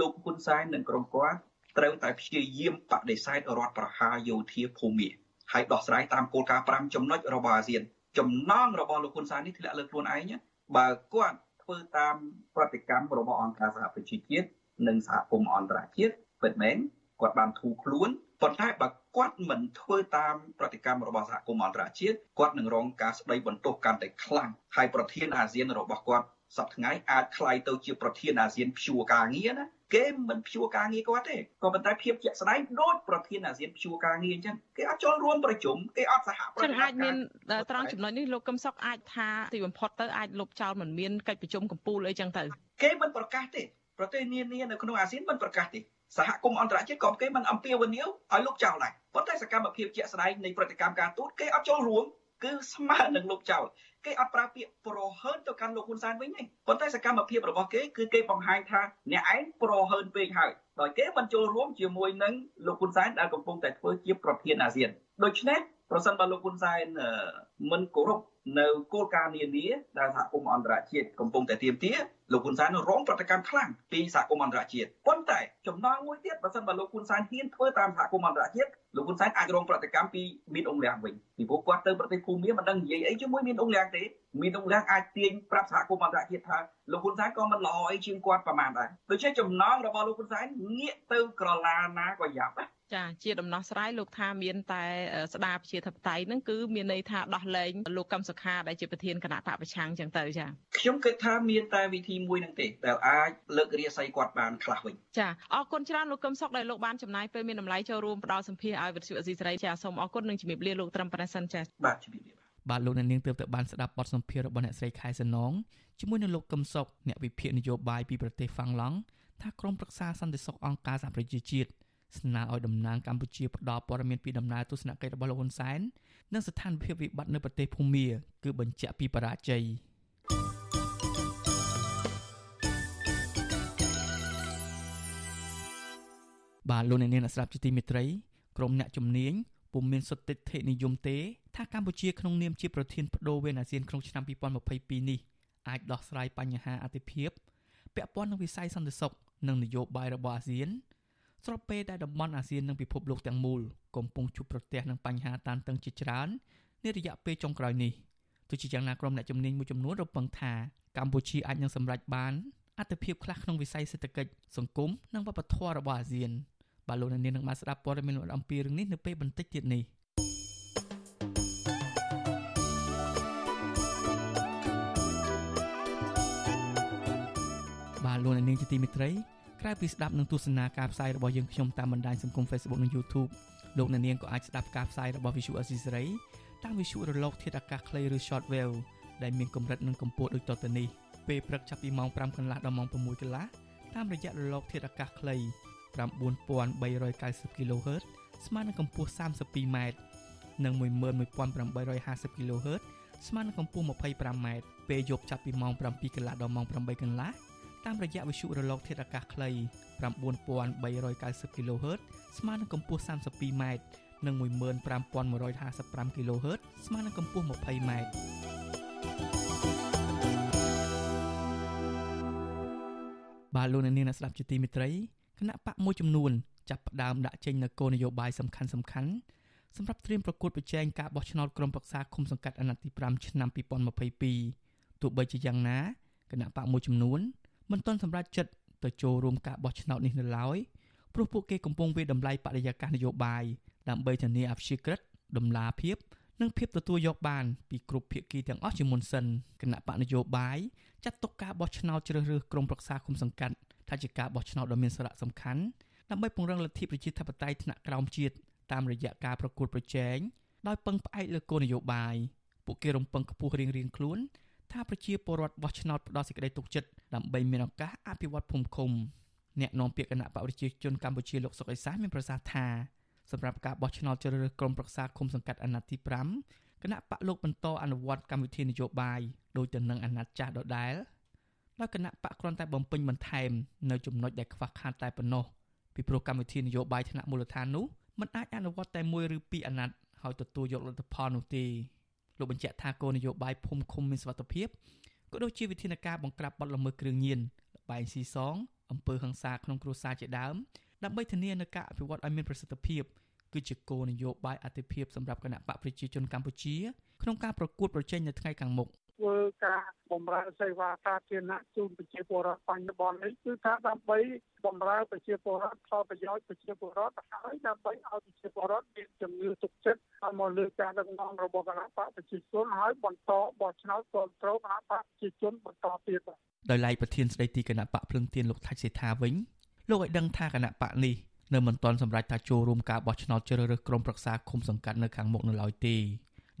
[SPEAKER 9] លោកហ៊ុនសែននិងក្រុមគាត់ត្រូវតែព្យាយាមបដិសេធរដ្ឋប្រហារយោធាភូមិ ហើយដោះស្រាយតាមគោលការណ៍5ចំណុចរបស់អាស៊ាន ចំណងរបស់លោកហ៊ុនសែននេះធ្លាក់លើខ្លួនឯងបើគាត់ធ្វើតាមប្រតិកម្មរបស់អង្គការសហប្រជាជាតិនិងសហគមន៍អន្តរជាតិពិតមែនគាត់បានធូរខ្លួន ប៉ុន្តែបើគាត់មិនធ្វើតាមប្រតិកម្មរបស់សហគមន៍អន្តរជាតិគាត់នឹងរងការស្ដីបន្ទោសកាន់តែខ្លាំងហើយប្រធានអាស៊ានរបស់គាត់សប្តាហ៍ថ្ងៃអាចคล้ายទៅជាប្រធានអាស៊ានព្យួរការងារណា គេមិនព្យួរការងារគាត់ទេក៏ប៉ុន្តែភាពជាក់ស្ដែងដូចប្រធានអាស៊ានព្យួរការងារអញ្ចឹងគេអត់ចូលរួមប្រជុំគេអត់សហប្រតិបត្តិការ
[SPEAKER 8] អាចមានត្រង់ចំណុចនេះលោកកឹមសុខអាចថាទីបំផុតទៅអាចលុបចោលមិនមានកិច្ចប្រជុំកម្ពុជាអីចឹងទៅ
[SPEAKER 9] គេមិនប្រកាសទេប្រទេសនានានៅក្នុងអាស៊ានមិនប្រកាសទេសហគមន៍អន្តរជាតិក៏គេមិនអំពាវនាវឲ្យលុបចោលដែរប៉ុន្តែសកម្មភាពជាក់ស្ដែងនៃប្រតិកម្មការទូតគេអត់ចូលរួម គឺស្មើនឹងលុបចោលគេអត់ប្រើពាក្យប្រហើនទៅកាន់លោកហ៊ុនសែនវិញទេប៉ុន្តែសកម្មភាពរបស់គេគឺគេបង្ហាញថាអ្នកឯងប្រហើនពេកហើយដោយគេមិនចូលរួមជាមួយនឹងលោកហ៊ុនសែនដែលកំពុងតែធ្វើជាប្រធានអាស៊ានដូច្នេះ ប្រសិនបើលោកហ៊ុនសែនមិនគោរពនៅគោលការណ៍នានាដែលសហគមន៍អន្តរជាតិកំពុងតែទាមទារលោកហ៊ុនសែនរងប្រតិកម្មខ្លាំងពីសហគមន៍អន្តរជាតិប៉ុន្តែចំណងមួយទៀតបើសិនបើលោកហ៊ុនសែនហ៊ានធ្វើតាមសហគមន៍អន្តរជាតិលោកហ៊ុនសែនអាចរងប្រតិកម្មពីមីនអ៊ុងលៀងវិញពីព្រោះគាត់ទៅប្រទេសភូមាមិនដឹងនិយាយអីជាមួយមីនអ៊ុងលៀងទេមីនអ៊ុងលៀងអាចទាញប្រាប់សហគមន៍អន្តរជាតិថាលោកហ៊ុនសែនក៏មិនល្អអីជាងគាត់ប្រហែលដែរដូច្នេះចំណងរបស់លោកហ៊ុនសែនងាកទៅក្រឡាណាក៏យ៉ាប់ដែរ
[SPEAKER 8] ចាជាដំណោះស្រាយលោកថាមានតែស្ដារប្រជាធិបតេយ្យហ្នឹងគឺមានន័យថាដោះលែងលោកកឹមសុខាដែលជាប្រធានគណៈបកប្រឆាំងចឹងទៅចា
[SPEAKER 9] ខ្ញុំគិតថាមានតែវិធីមួយហ្នឹងទេដែលអាចលើករាសីគាត់បានខ្លះវិញ
[SPEAKER 8] ចាអរគុណច្រើនលោកកឹមសុខដែលលោកបានចំណាយពេលមានតម្លៃចូលរួមផ្ដល់សម្ភារឲ្យវិទ្យុអេស៊ីសេរីចាសូមអរគុណនិងជំរាបលាលោកត្រឹមប៉ុណ្ណេះសិនចា
[SPEAKER 9] បាទជំរាបលា
[SPEAKER 4] បាទលោកអ្នកនាងទើបតែបានស្ដាប់បទសម្ភាររបស់អ្នកស្រីខែសនងជាមួយនឹងលោកកឹមសុខអ្នកវិភាគនយោបាយពីប្រទេសហ្វាំងឡង់ថាក្រុមប្រឹក្សាសន្តិសុខអង្គការសហប្រជាជាតិ ស្នើឲ្យតំណាងកម្ពុជាផ្ដល់ព័ត៌មានពីដំណើរទស្សនកិច្ចរបស់លោកហ៊ុនសែននិងស្ថានភាពវិបត្តិនៅប្រទេសភូមាគឺបញ្ជាក់ពីបរាជ័យបាទលោកអ្នកនាងអ្នកស្ដាប់ជាទីមេត្រីក្រុមអ្នកជំនាញពុំមានសុទ្ធតិដ្ឋិនិយមទេថាកម្ពុជាក្នុងនាមជាប្រធានបដូវវេនអាស៊ានក្នុងឆ្នាំ2022នេះអាចដោះស្រាយបញ្ហាអតិភិបពាក់ព័ន្ធនឹងវិស័យសន្តិសុខនិងនយោបាយរបស់អាស៊ាន ស្របពេលដែលតំបន់អាស៊ាននិងពិភពលោកទាំងមូលកំពុងជួបប្រទះនឹងបញ្ហាតានតឹងជាច្រើននារយៈពេលចុងក្រោយនេះទោះជាយ៉ាងណាក្រុមអ្នកជំនាញមួយចំនួនរំពឹងថាកម្ពុជាអាចនឹងសម្រេចបានអត្ថប្រយោជន៍ខ្លះក្នុងវិស័យសេដ្ឋកិច្ចសង្គមនិងវប្បធម៌របស់អាស៊ានបាទលោកអ្នកនាងនឹងបានស្ដាប់ព័ត៌មានលម្អិតអំពីរឿងនេះនៅពេលបន្តិចទៀតនេះបាទលោកអ្នកនាងជាទីមេត្រី ក្រៅពីស្ដាប់និងទស្សនាការផ្សាយរបស់យើងខ្ញុំតាមបណ្ដាញសង្គម Facebook និង YouTube លោកអ្នកនាងក៏អាចស្ដាប់ការផ្សាយរបស់ Visual Assisray តាមវិទ្យុរលកធាតុអាកាសខ្លីឬ Shortwave ដែលមានកម្រិតនិងកម្ពស់ដូចតទៅនេះពេលព្រឹកចាប់ពីម៉ោង5កន្លះដល់ម៉ោង6កន្លះតាមរយៈរលកធាតុអាកាសខ្លី9390 kHz ស្មើនឹងកម្ពស់ 32m និង11850 kHz ស្មើនឹងកម្ពស់ 25m ពេលយប់ចាប់ពីម៉ោង7កន្លះដល់ម៉ោង8កន្លះ តាមរយៈវិទ្យុរលកធាតុអាកាសខ្លី9390 kHz ស្មើនឹងកម្ពស់ 32m និង15155 kHz ស្មើនឹងកម្ពស់ 20m បាទលោកអ្នកនាងអ្នកស្ដាប់ជាទីមេត្រីគណៈបកមួយចំនួនចាប់ផ្ដើមដាក់ចេញនូវគោលនយោបាយសំខាន់សំខាន់សម្រាប់ត្រៀមប្រកួតប្រជែងការបោះឆ្នោតក្រុមប្រឹក្សាឃុំសង្កាត់អាណត្តិទី5ឆ្នាំ2022ទោះបីជាយ៉ាងណាគណៈបកមួយចំនួន មិនទាន់សម្រេចចិត្តទៅចូលរួមការបោះឆ្នោតនេះនៅឡើយព្រោះពួកគេកំពុងវាតម្លៃបរិយាកាសនយោបាយដើម្បីធានាអព្យាក្រឹតដំណាភាពនិងភាពទទួលយកបានពីគ្រប់ភាគីទាំងអស់ជាមុនសិនគណៈបកនយោបាយចាត់ទុកការបោះឆ្នោតជ្រើសរើសក្រុមប្រឹក្សាគុំសង្កាត់ថាជាការបោះឆ្នោតដ៏មានសារៈសំខាន់ដើម្បីពង្រឹងលទ្ធិប្រជាធិបតេយ្យថ្នាក់ក្រោមជាតិតាមរយៈការប្រកួតប្រជែងដោយពឹងផ្អែកលើគោលនយោបាយពួកគេរំពឹងខ្ពស់រៀងៗខ្លួន ថាប្រជាពលរដ្ឋបោះឆ្នោតផ្ដល់សេចក្តីទុកចិត្តដើម្បីមានឱកាសអភិវឌ្ឍភូមិឃុំអ្នកនាំពាក្យគណៈបកប្រជាជនកម្ពុជាលោកសុកអេសាសមានប្រសាសន៍ថាសម្រាប់ការបោះឆ្នោតជ្រើសរើសក្រុមប្រឹក្សាឃុំសង្កាត់អាណត្តិទី5គណៈបកលោកបន្តអនុវត្តកម្មវិធីនយោបាយដោយទៅនឹងអាណត្តិចាស់ដដែលដោយគណៈបកគ្រាន់តែបំពេញបន្ថែមនៅចំណុចដែលខ្វះខាតតែប៉ុណ្ណោះពីព្រោះកម្មវិធីនយោបាយថ្នាក់មូលដ្ឋាននោះមិនអាចអនុវត្តតែមួយឬពីរអាណត្តិហើយទទួលយកលទ្ធផលនោះទេ លោកបញ្ជាក់ថាគោលនយោបាយភូមិឃុំមានសុវត្ថិភាពក៏ដូចជាវិធានការបង្ក្រាបបទល្មើសគ្រឿងញៀនលបែងស៊ីសងអំពើហិង្សាក្នុងគ្រួសារជាដើមដើម្បីធានានូវការអភិវឌ្ឍឲ្យមានប្រសិទ្ធភាពគឺជាគោលនយោបាយអតិភិបសម្រាប់គណៈបកប្រជាជនកម្ពុជាក្នុងការប្រកួតប្រជែងនៅថ្ងៃខាងមុខ
[SPEAKER 10] ធ្វើការបម្រើសេវាសាធារណៈជូនប្រជាពលរដ្ឋបច្ចុប្បន្ននេះគឺថាដើម្បីបម្រើប្រជាពលរដ្ឋផលប្រយោជន៍ប្រជាពលរដ្ឋហើយដើម្បីឲ្យប្រជាពលរដ្ឋមានជំនឿទុកចិត្តឲ្យមកលើការដឹកនាំរបស់គណៈបកប្រជាជនហើយបន្តបោះឆ្នោតគ្រប់គ្រងគណៈបកប្រជាជនបន្តទៀត
[SPEAKER 4] ដោយឡែកប្រធានស្ដីទីគណៈបកភ្លឹងទៀនលោកថាច់សេថាវិញលោកឲ្យដឹងថាគណៈបកនេះនៅមិនទាន់សម្រេចថាចូលរួមការបោះឆ្នោតជ្រើសរើសក្រុមប្រឹក្សាឃុំសង្កាត់នៅខាងមុខនៅឡើយទេ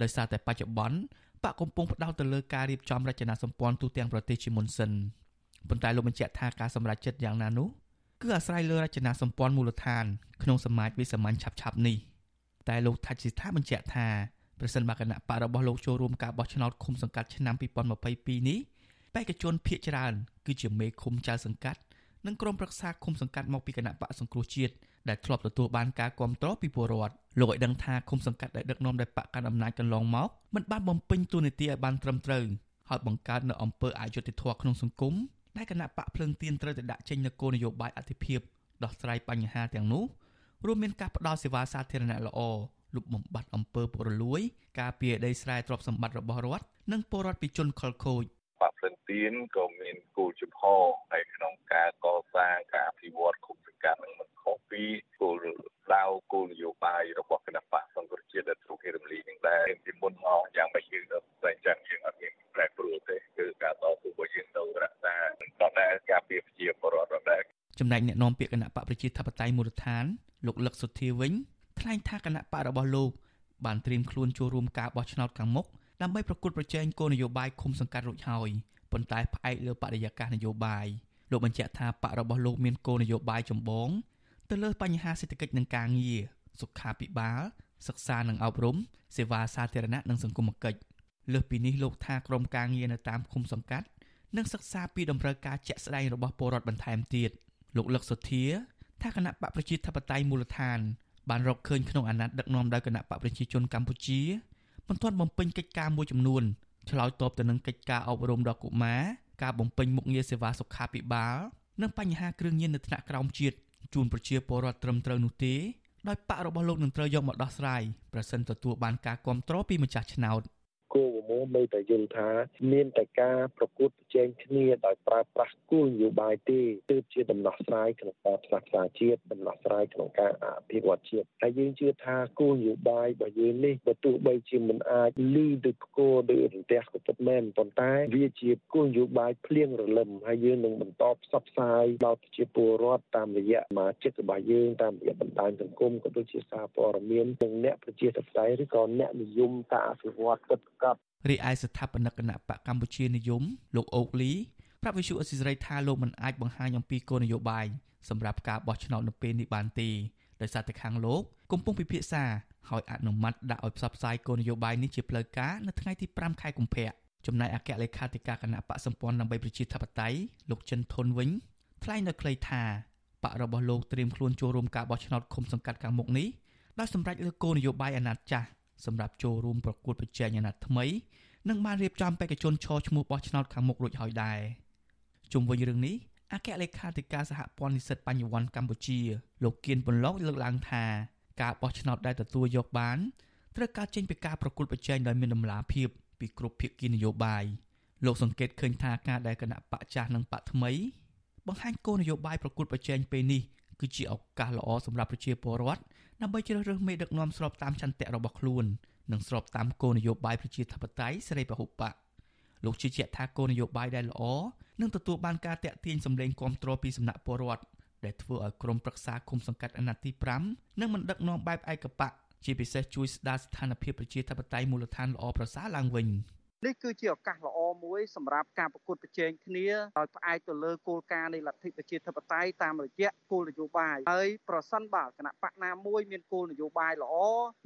[SPEAKER 4] ដោយសារតែបច្ចុប្បន្ន បកកំពុងផ្ដោតទៅលើការរៀបចំរចនាសម្ព័ន្ធទូទាំងប្រទេសជាមុនសិនប៉ុន្តែលោកបញ្ជាក់ថាការសម្រេចចិត្តយ៉ាងណានោះគឺអាស្រ័យលើរចនាសម្ព័ន្ធមូលដ្ឋានក្នុងសមាជវិសាមញ្ញឆាប់ឆាប់នេះតែលោកថាច់ស៊ីថាបញ្ជាក់ថាប្រសិនបើគណៈបករបស់លោកចូលរួមការបោះឆ្នោតឃុំសង្កាត់ឆ្នាំ2022នេះបេក្ខជនភៀកច្រើនគឺជាមេឃុំចៅសង្កាត់និងក្រុមប្រឹក្សាឃុំសង្កាត់មកពីគណៈបកសង្គ្រោះជាតិ ដែលធ្លាប់ទទួលបានការគ្រប់គ្រងពីពលរដ្ឋលោកឲ្យដឹងថាឃុំសង្កាត់ដែលដឹកនាំដោយបកកណ្ដាលអំណាចកន្លងមកមិនបានបំពេញតួនាទីឲ្យបានត្រឹមត្រូវហើយបង្កើតនៅអំពើអយុត្តិធម៌ក្នុងសង្គមដែលគណៈបកភ្លើងទៀនត្រូវតែដាក់ចេញនូវគោលនយោបាយអធិភាពដោះស្រាយបញ្ហាទាំងនោះរួមមានការផ្តល់សេវាសាធារណៈល្អលុបបំបាត់អំពើពុករលួយ ការពារដីស្រែទ្រព្យសម្បត្តិរបស់រដ្ឋនិងពលរដ្ឋពីជនខិលខូច
[SPEAKER 11] បកភ្លិន ទៀនក៏មានគោលជំហរនៅក្នុងការកសាងការអភិវឌ្ឍគុំសង្កាត់នឹងមិនខុសពីគោលដៅគោលនយោបាយរបស់គណៈបកសង្គ្រោះជាតិដែលទ្រុគេរំលីនឹងដែរពីមុនមកយ៉ាងមិនយើងទៅតែចឹងយើងអត់មានប្រែប្រួលទេគឺការតស៊ូរបស់យើងទៅរក្សាដល់តែការពារប្រជាពលរដ្ឋដដែល
[SPEAKER 4] ចំណែកអ្នកនាំពាក្យគណៈបកប្រជាធិបតេយ្យមូលដ្ឋានលោកលឹកសុធាវិញថ្លែងថាគណៈបករបស់លោកបានត្រៀមខ្លួនចូលរួមការបោះឆ្នោតខាងមុខដើម្បីប្រកួតប្រជែងគោលនយោបាយឃុំសង្កាត់រួចហើយ ប៉ុន្តែផ្អែកលើបរិយាកាសនយោបាយលោកបញ្ជាក់ថាបករបស់លោកមានគោលនយោបាយចម្បងទៅលើបញ្ហាសេដ្ឋកិច្ចនិងការងារសុខាភិបាលសិក្សានិងអប់រំសេវាសាធារណៈនិងសង្គមគិច្ចលើសពីនេះលោកថាក្រមការងារនៅតាមឃុំសង្កាត់នឹងសិក្សាពីដំណើរការជាក់ស្ដែងរបស់ពលរដ្ឋបន្ថែមទៀតលោកលឹកសុធាថាគណៈបកប្រជាធិបតេយ្យមូលដ្ឋានបានរកឃើញក្នុងអាណត្តិដឹកនាំដោយគណៈបកប្រជាជនកម្ពុជាមិនទាន់បំពេញកិច្ចការមួយចំនួន ឆ្លើយតបទៅនឹងកិច្ចការអប់រំដល់កុមារការបំពេញមុខងារសេវាសុខាភិបាលនិងបញ្ហាគ្រឿងញៀននៅថ្នាក់ក្រោមជាតិជូនប្រជាពលរដ្ឋត្រឹមត្រូវនោះទេដោយបករបស់លោកនឹងត្រូវយកមកដោះស្រាយប្រសិនទទួលបានការគ្រប់គ្រងពីម្ចាស់ឆ្នោត។
[SPEAKER 12] គោលបំណងនៅតែយល់ថា មានតែការប្រកួតប្រជែងគ្នាដោយប្រើប្រាស់គោលនយោបាយទេទើបជាដំណោះស្រាយក្នុងការផ្សះផ្សាជាតិដំណោះស្រាយក្នុងការអភិវឌ្ឍជាតិហើយយើងជឿថាគោលនយោបាយរបស់យើងនេះបើទោះបីជាមិនអាចលឺដូចគោដូចរន្ទះក៏ពិតមែនប៉ុន្តែវាជាគោលនយោបាយភ្លៀងរលឹមហើយយើងនឹងបន្តផ្សព្វផ្សាយដល់ប្រជាពលរដ្ឋតាមរយៈសមាជិករបស់យើងតាមរយៈបណ្ដាញសង្គមក៏ដូចជាសារព័ត៌មាននិងអ្នកប្រជាធិបតេយ្យឬក៏អ្នកនិយមការអភិវឌ្ឍកិច្ចកាប់
[SPEAKER 4] រីឯស្ថាបនិកគណៈបកកម្ពុជានិយមលោកអូកលីប្រាប់វិសុអសិរ័យថាលោកមិនអាចបង្ហាញអំពីគោលនយោបាយសម្រាប់ការបោះឆ្នោតនៅពេលនេះបានទេដោយសារតែខាងលោកកំពុងពិភាក្សាហើយអនុម័តដាក់ឲ្យផ្សព្វផ្សាយគោលនយោបាយនេះជាផ្លូវការនៅថ្ងៃទី5ខែកុម្ភៈចំណែកអគ្គលេខាធិការគណៈបកសម្ព័ន្ធដើម្បីប្រជាធិបតេយ្យលោកចិនធុនវិញថ្លែងនៅខ្លីថាបករបស់លោកត្រៀមខ្លួនចូលរួមការបោះឆ្នោតឃុំសង្កាត់ខាងមុខនេះដោយសម្រេចលើគោលនយោបាយអាណត្តិចាស់ សម្រាប់ចូលរួមប្រកួតប្រជែងអាណត្តិថ្មីនិងបានរៀបចំបេក្ខជនឈរឈ្មោះបោះឆ្នោតខាងមុខរួចហើយដែរជុំវិញរឿងនេះអគ្គលេខាធិការសហព័ន្ធនិស្សិតបញ្ញវន្តកម្ពុជាលោកគៀនពន្លកលើកឡើងថាការបោះឆ្នោតដែលទទួលយកបានត្រូវការចេញពីការប្រកួតប្រជែងដោយមានដំណាភាពពីគ្រប់ភាគីនយោបាយលោកសង្កេតឃើញថាការដែលគណៈបកចាស់និងបកថ្មីបង្ហាញគោលនយោបាយប្រកួតប្រជែងពេលនេះគឺជាឱកាសល្អសម្រាប់ប្រជាពលរដ្ឋ ដើម្បីជ្រើសរើសមេដឹកនាំស្របតាមចន្ទៈរបស់ខ្លួននិងស្របតាមគោលនយោបាយប្រជាធិបតេយ្យសេរីពហុបកលោកជឿជាក់ថាគោលនយោបាយដែលល្អនឹងទទួលបានការតាក់ទាញសម្លេងគាំទ្រពីសំណាក់ពលរដ្ឋដែលធ្វើឲ្យក្រមប្រឹក្សាគុំសង្កាត់អាណត្តិទី5និងមិនដឹកនាំបែបឯកបកជាពិសេសជួយស្ដារស្ថានភាពប្រជាធិបតេយ្យមូលដ្ឋានល្អប្រសើរឡើងវិញ។
[SPEAKER 13] នេះគឺជាឱកាសល្អមួយសម្រាប់ការប្រកួតប្រជែងគ្នាដោយផ្អែកទៅលើគោលការណ៍នៃលទ្ធិប្រជាធិបតេយ្យតាមរយៈគោលនយោបាយហើយប្រសិនបើគណៈបកណាមួយមានគោលនយោបាយល្អ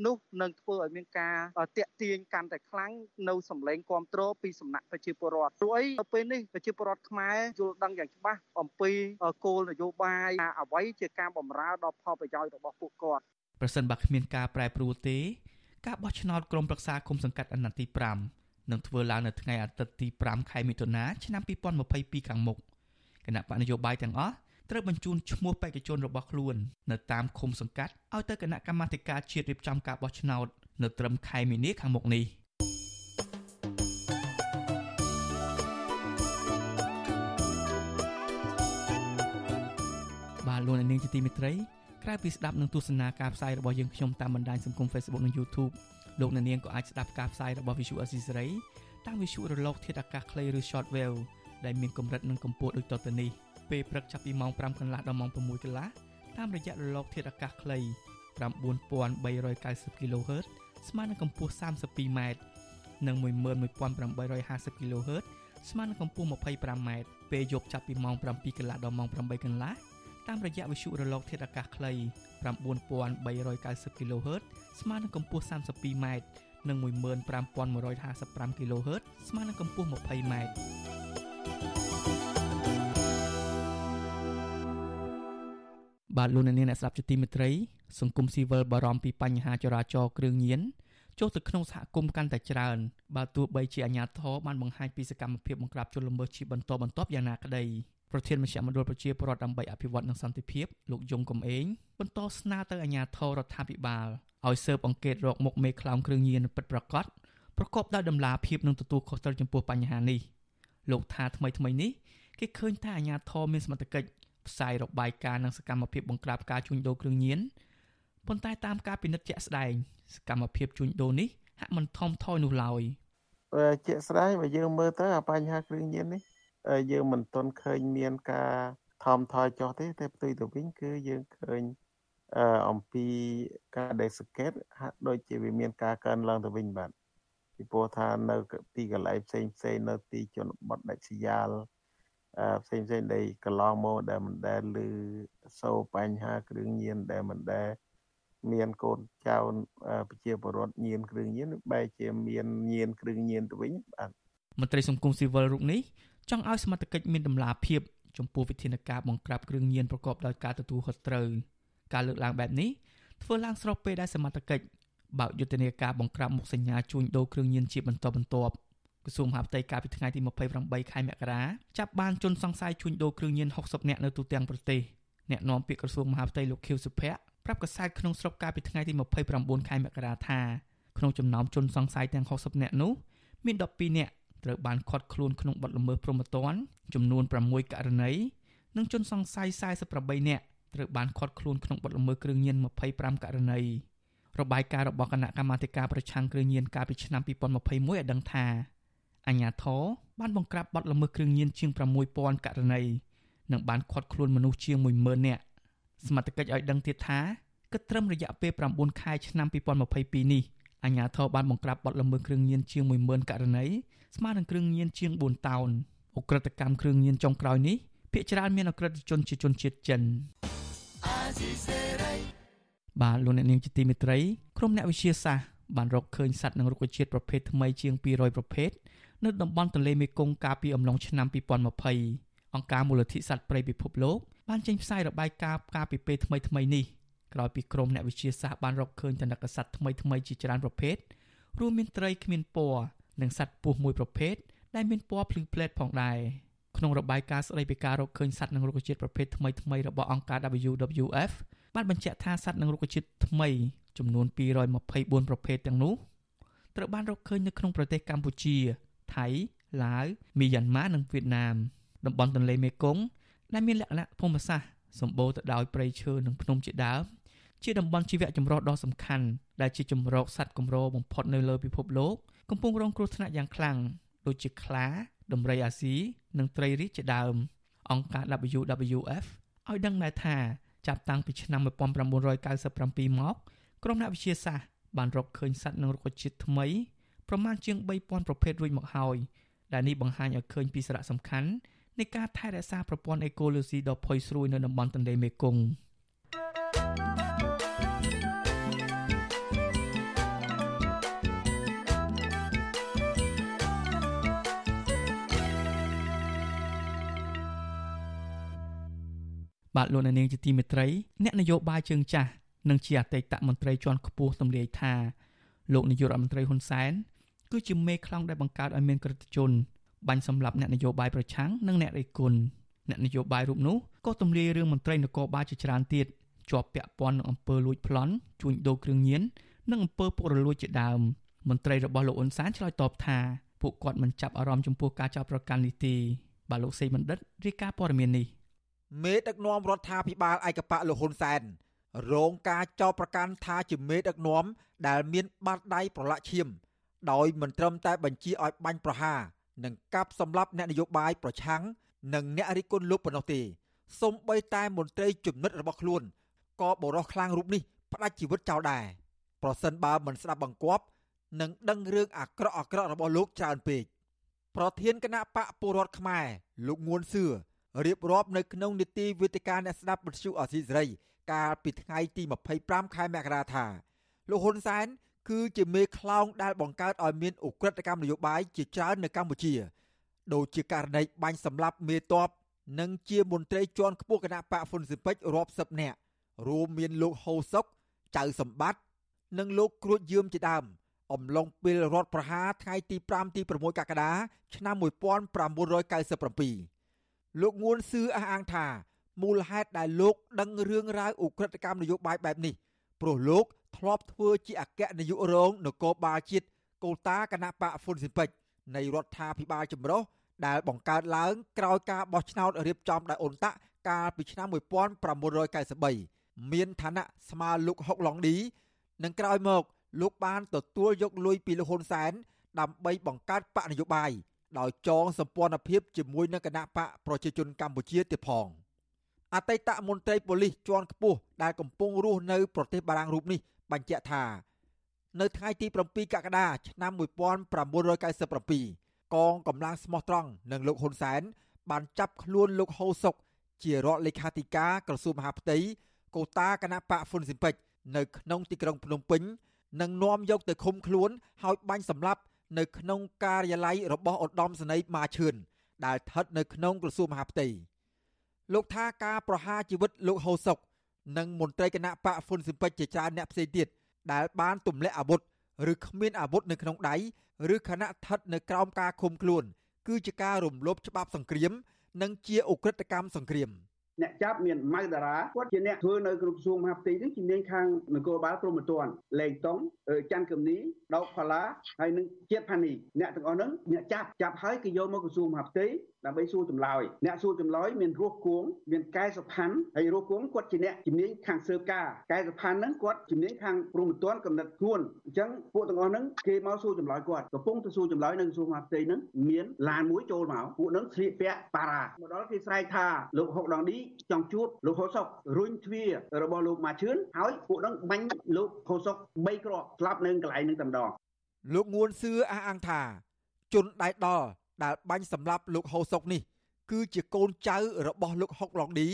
[SPEAKER 13] នោះនឹងធ្វើឲ្យមានការតាក់ទាញកាន់តែខ្លាំងនៅសម្លេងគ្រប់គ្រងពីសំណាក់ប្រជាពលរដ្ឋព្រោះអីនៅពេលនេះប្រជាពលរដ្ឋខ្មែរយល់ដឹងយ៉ាងច្បាស់អំពីគោលនយោបាយអ្វីជាការបម្រើដល់ផលប្រយោជន៍របស់ពួកគាត់
[SPEAKER 4] ប្រសិនបើគ្មានការប្រែប្រួលទេការបោះឆ្នោតក្រុមប្រឹក្សាគុំសង្កាត់អាណត្តិទី5 នឹងធ្វើឡើងនៅថ្ងៃអាទិត្យទី5ខែមិថុនាឆ្នាំ2022ខាងមុខគណៈបកនយោបាយទាំងអស់ត្រូវបញ្ជូនឈ្មោះបេក្ខជនរបស់ខ្លួននៅតាមឃុំសង្កាត់ឲ្យទៅគណៈកម្មាធិការជាតិរៀបចំការបោះឆ្នោតនៅត្រឹមខែមីនាខាងមុខនេះ។លោកអ្នកនាងជាទីមេត្រីក្រៅពីស្ដាប់និងទស្សនាការផ្សាយរបស់យើងខ្ញុំតាមបណ្ដាញសង្គម Facebook និង YouTube លោកនាងក៏អាចស្ដាប់ការផ្សាយរបស់ Visual Assisray តាមវិទ្យុរលកធាតុអាកាសខ្លីឬ Shortwave ដែលមានកម្រិតនិងកម្ពស់ដូចតទៅនេះពេលព្រឹកចាប់ពីម៉ោង5កន្លះដល់ម៉ោង6កន្លះតាមរយៈរលកធាតុអាកាសខ្លី9390 kHz ស្មើនឹងកម្ពស់ 32m និង11850 kHz ស្មើនឹងកម្ពស់ 25m ពេលយប់ចាប់ពីម៉ោង7កន្លះដល់ម៉ោង8កន្លះ តាមរយៈវិទ្យុរលកធាតុអាកាសខ្លី9390 kHz ស្មើនឹងកម្ពស់ 32m និង15155 kHz ស្មើនឹងកម្ពស់ 20m បាទលោកអ្នកនាងអ្នកស្ដាប់ជាទីមេត្រី សង្គមស៊ីវិលបារម្ភពីបញ្ហាចរាចរណ៍គ្រឿងញៀនចូលទៅក្នុងសហគមន៍កាន់តែច្រើនបើទោះបីជាអាជ្ញាធរបានបង្ហាញពីសកម្មភាពបង្ក្រាបជនល្មើសជាបន្តបន្ទាប់យ៉ាងណាក្តី ប្រធានមជ្ឈមណ្ឌលប្រជាពលរដ្ឋដើម្បីអភិវឌ្ឍនិងសន្តិភាពលោកយងកំឯងបន្តស្នើទៅអាជ្ញាធររដ្ឋាភិបាលឲ្យស៊ើបអង្កេតរកមុខមេខ្លោងគ្រឿងញៀនពិតប្រាកដប្រកបដោយតម្លាភាពនិងទទួលខុសត្រូវចំពោះបញ្ហានេះលោកថាថ្មីថ្មីនេះគេឃើញថាអាជ្ញាធរមានសមត្ថកិច្ចផ្សាយរបាយការណ៍និងសកម្មភាពបង្ក្រាបការជួញដូរគ្រឿងញៀនប៉ុន្តែតាមការពិនិត្យជាក់ស្ដែងសកម្មភាពជួញដូរនេះហាក់មិនថមថយនោះឡើយ
[SPEAKER 14] ជាក់ស្ដែងបើយើងមើលទៅអាបញ្ហាគ្រឿងញៀននេះ យើងមិនទាន់ឃើញមានការថមថយចុះទេតែផ្ទុយទៅវិញគឺយើងឃើញអំពីការដែលសង្កេតហាក់ដូចជាវាមានការកើនឡើងទៅវិញបាទពីព្រោះថានៅទីកន្លែងផ្សេងផ្សេងនៅទីជនបទដាច់ស្រយាលផ្សេងផ្សេងដែលកន្លងមកដែលមិនដែលឮសូរបញ្ហាគ្រឿងញៀនដែលមិនដែលមានកូនចៅប្រជាពលរដ្ឋញៀនគ្រឿងញៀនបែរជាមានញៀនគ្រឿងញៀនទៅវិញបាទ
[SPEAKER 4] មន្ត្រីសង្គមស៊ីវិលរូបនេះ ចង់ឲ្យសមត្ថកិច្ចមានដំណាភាពចំពោះវិធានការបង្ក្រាបគ្រឿងញៀនប្រកបដោយការទទួលខុសត្រូវការលើកឡើងបែបនេះធ្វើឡើងស្របពេលដែលសមត្ថកិច្ចបើកយុទ្ធនាការបង្ក្រាបមុខសញ្ញាជួញដូរគ្រឿងញៀនជាបន្តបន្ទាប់ក្រសួងមហាផ្ទៃកាលពីថ្ងៃទី28ខែមករាចាប់បានជនសង្ស័យជួញដូរគ្រឿងញៀន60នាក់នៅទូទាំងប្រទេសអ្នកនាំពាក្យក្រសួងមហាផ្ទៃលោកខៀវសុភ័ក្រប្រាប់កាសែតក្នុងស្រុកកាលពីថ្ងៃទី29ខែមករាថាក្នុងចំណោមជនសង្ស័យទាំង60នាក់នោះមាន12នាក់ ត្រូវបានឃាត់ខ្លួនក្នុងបទល្មើសព្រហ្មទណ្ឌចំនួន6ករណីនិងជនសង្ស័យ48នាក់ត្រូវបានឃាត់ខ្លួនក្នុងបទល្មើសគ្រឿងញៀន25ករណីរបាយការណ៍របស់គណៈកម្មាធិការប្រឆាំងគ្រឿងញៀនកាលពីឆ្នាំ2021ឲ្យដឹងថាអញ្ញាធរបានបង្ក្រាបបទល្មើសគ្រឿងញៀនជាង6000ករណីនិងបានឃាត់ខ្លួនមនុស្សជាង10000នាក់សមត្ថកិច្ចឲ្យដឹងទៀតថាគិតត្រឹមរយៈពេល9ខែឆ្នាំ2022នេះអាជ្ញាធរបានបង្ក្រាបបទល្មើសគ្រឿងញៀនជាង10000ករណី ស្មើនឹងគ្រឿងញៀនជាង4តោនអ ுக ្រិតកម្មគ្រឿងញៀនចុងក្រោយនេះភាគច្រើនមានអ ுக ្រិតជនជាជនជាតិចិនបាទលោកអ្នកនាងជាទីមេត្រីក្រុមអ្នកវិទ្យាសាស្ត្របានរកឃើញសត្វនិងរុក្ខជាតិប្រភេទថ្មីជាង200ប្រភេទនៅតំបន់ទន្លេមេគង្គកាលពីអំឡុងឆ្នាំ2020អង្គការមូលនិធិសត្វព្រៃពិភពលោកបានចេញផ្សាយរបាយការណ៍កាលពីពេលថ្មីថ្មីនេះក្រោយពីក្រុមអ្នកវិទ្យាសាស្ត្របានរកឃើញតនកសត្វថ្មីថ្មីជាច្រើនប្រភេទរួមមានត្រីគ្មានពណ៌ និងសត្វពស់មួយប្រភេទដែលមានពណ៌ភ្លឺផ្លេតផងដែរក្នុងរបាយការណ៍ស្តីពីការរកឃើញសត្វនិងរុក្ខជាតិប្រភេទថ្មីថ្មីរបស់អង្គការ WWF បានបញ្ជាក់ថាសត្វនិងរុក្ខជាតិថ្មីចំនួន224ប្រភេទទាំងនោះត្រូវបានរកឃើញនៅក្នុងប្រទេសកម្ពុជា ថៃឡាវមីយ៉ាន់ម៉ានិងវៀតណាមតំបន់ទន្លេមេគង្គដែលមានលក្ខណៈភូមិសាស្ត្រសម្បូរទៅដោយព្រៃឈើនិងភ្នំជាដើមជាតំបន់ជីវៈចម្រុះដ៏សំខាន់ដែលជាជំរកសត្វកម្របំផុតនៅលើពិភពលោក កំពុងរងគ្រោះថ្នាក់យ៉ាងខ្លាំងដូចជាខ្លាដំរីអាស៊ីនិងត្រីរីកជាដើម អង្គការ WWF ឲ្យដឹងដែរថាចាប់តាំងពីឆ្នាំ1997មកក្រុមអ្នកវិទ្យាសាស្ត្របានរកឃើញសត្វនិងរុក្ខជាតិថ្មីប្រមាណជាង3000ប្រភេទរួចមកហើយដែលនេះបង្ហាញឲ្យឃើញពីសារៈសំខាន់នៃការថែរក្សាប្រព័ន្ធអេកូឡូស៊ីដ៏ផុយស្រួយនៅតំបន់ទន្លេមេគង្គ បាទលោកនាងជាទីមេត្រីអ្នកនយោបាយជើងចាស់និងជាអតីតមន្ត្រីជាន់ខ្ពស់ទម្លាយថាលោកនាយករដ្ឋមន្ត្រីហ៊ុនសែនគឺជាមេខ្លាំងដែលបង្កើតឲ្យមានក្រតិជនបាញ់សម្លាប់អ្នកនយោបាយប្រឆាំងនិងអ្នករិះគន់អ្នកនយោបាយរូបនោះក៏ទម្លាយរឿងមន្ត្រីនគរបាលជាច្រើនទៀតជាប់ពាក់ព័ន្ធនឹងអំពើលួចប្លន់ជួញដូរគ្រឿងញៀននិងអំពើពុករលួយជាដើមមន្ត្រីរបស់លោកអ៊ុនសានឆ្លើយតបថាពួកគាត់មិនចាប់អារម្មណ៍ចំពោះការចោទប្រកាន់នេះទេបាទលោកសេបណ្ឌិតរាយការណ៍ព័ត៌មាននេះ
[SPEAKER 5] មេដឹកនាំរដ្ឋាភិបាលឯកបៈលោកហ៊ុនសែនរងការចោទប្រកាន់ថាជាមេដឹកនាំដែលមានបាតដៃប្រឡាក់ឈាម ដោយមិនត្រឹមតែបញ្ជាឲ្យបាញ់ប្រហារនិងកាប់សម្លាប់អ្នកនយោបាយប្រឆាំងនិងអ្នករិះគន់លោកប៉ុណ្ណោះទេសូម្បីតែមន្ត្រីជំនិតរបស់ខ្លួនក៏បរោះខ្លាំងរូបនេះផ្ដាច់ជីវិតចោលដែរប្រសិនបើមិនស្ដាប់បង្គាប់នឹងដឹងរឿងអាក្រក់អាក្រក់របស់លោកច្រើនពេកប្រធានគណៈបកពលរដ្ឋខ្មែរលោកងួនសឿ រៀបរាប់នៅក្នុងនីតិវេទិកាអ្នកស្ដាប់វិទ្យុអសីសេរី កាលពីថ្ងៃទី25ខែមករាថាលោកហ៊ុនសែនគឺជាមេខ្លោងដែលបង្កើតឲ្យមានអ ுக ្រិតកម្មនយោបាយជាច្រើននៅកម្ពុជាដូចជាករណីបាញ់សម្លាប់មេតបនិងជាមន្ត្រីជាន់ខ្ពស់គណៈបកហ្វុនស៊ិពេចរាប់សិបនាក់រួមមានលោកហូសុកចៅសម្បត្តិនិងលោកគ្រួចយឿមជាដើមអំឡុងពេលរដ្ឋប្រហារថ្ងៃទី5ទី6កក្កដាឆ្នាំ1997 លោកងួនសឿអះអាងថាមូលហេតុដែលលោកដឹងរឿងរ៉ាវឧក្រិដ្ឋកម្មនយោបាយបែបនេះព្រោះលោកធ្លាប់ធ្វើជាអគ្គនាយករងនគរបាលជាតិកូតាគណៈបកហ្វុនស៊ីពេចនៃរដ្ឋាភិបាលចម្រុះដែលបង្កើតឡើងក្រោយការបោះឆ្នោតរៀបចំដោយអ៊ុនតាក់កាលពីឆ្នាំ1993មានឋានៈស្មើលោកហុកឡុងឌីនិងក្រោយមក លោកបានទទួលយកលុយពីលោកហ៊ុនសែនដើម្បីបង្កើតបកនយោបាយ ដោយចងសម្ព័ន្ធភាពជាមួយនឹងគណៈបកប្រជាជនកម្ពុជាទៀតផងអតីតមន្ត្រីប៉ូលីសជាន់ខ្ពស់ដែលកំពុងរស់នៅប្រទេសបារាំងរូបនេះបញ្ជាក់ថា នៅថ្ងៃទី7កក្កដាឆ្នាំ1997កងកម្លាំងស្មោះត្រង់និងលោកហ៊ុនសែនបានចាប់ខ្លួនលោកហូសុក ជារដ្ឋលេខាធិការក្រសួងមហាផ្ទៃកូតាគណៈបកហ្វុនស៊ីមពេចនៅក្នុងទីក្រុងភ្នំពេញនិងនាំយកទៅឃុំខ្លួន ហើយបាញ់សម្លាប់ នៅក្នុងការិយាល័យរបស់ឧត្តមសេនីយ៍ម៉ាឈឿនដែលស្ថិតនៅក្នុងក្រសួងមហាផ្ទៃលោកថាការប្រហារជីវិតលោកហូសុកនិងមន្ត្រីគណៈបកហ្វុនស៊ីមពេចជាច្រើនអ្នកផ្សេងទៀតដែលបានទម្លាក់អាវុធឬគ្មានអាវុធនៅក្នុងដៃឬខណៈស្ថិតនៅក្រោមការឃុំខ្លួន គឺជាការរំលោភច្បាប់សង្គ្រាម និងជាអ ுக ្រិតកម្មសង្គ្រាម។
[SPEAKER 15] អ្នកចាប់មានម៉ៅតារាគាត់ជាអ្នកធ្វើនៅក្រសួងមហាផ្ទៃនេះជំនាញខាងនគរបាលព្រំប្រទានលេងតុងច័ន្ទកំនីដកផាឡាហើយនឹងជាតិផានីអ្នកទាំងអស់ហ្នឹងអ្នកចាប់ចាប់ហើយគេយកមកក្រសួងមហាផ្ទៃដើម្បីសួរចម្លើយអ្នកសួរចម្លើយមានរស់គួងមានកែសុផាន់ហើយរស់គួងគាត់ជាអ្នកជំនាញខាងសើបការកែសុផាន់ហ្នឹងគាត់ជំនាញខាងព្រំប្រទានកំណត់ខ្លួនអញ្ចឹងពួកទាំងអស់ហ្នឹងគេមកសួរចម្លើយគាត់កំពុងទៅសួរចម្លើយនៅក្រសួងមហាផ្ទៃហ្នឹងមានឡានមួយចូលមកពួកហ្នឹងស្លៀកពាក់ប៉ារ៉ាមកដល់គេស្រែកថាលោកហុកដងឌីចង់ជួបលោកហូសុករុញទ្វាររបស់លោកម៉ាឈឿនហើយពួកហ្នឹងបាញ់លោកហូសុក3គ្រាប់ស្លាប់នៅកន្លែងហ្នឹងតែម្ដង
[SPEAKER 5] លោកងួនសឿអះអាងថាជនដៃដល់ដែលបាញ់សម្លាប់លោកហូសុកនេះ គឺជាកូនចៅរបស់លោកហុកឡុងឌី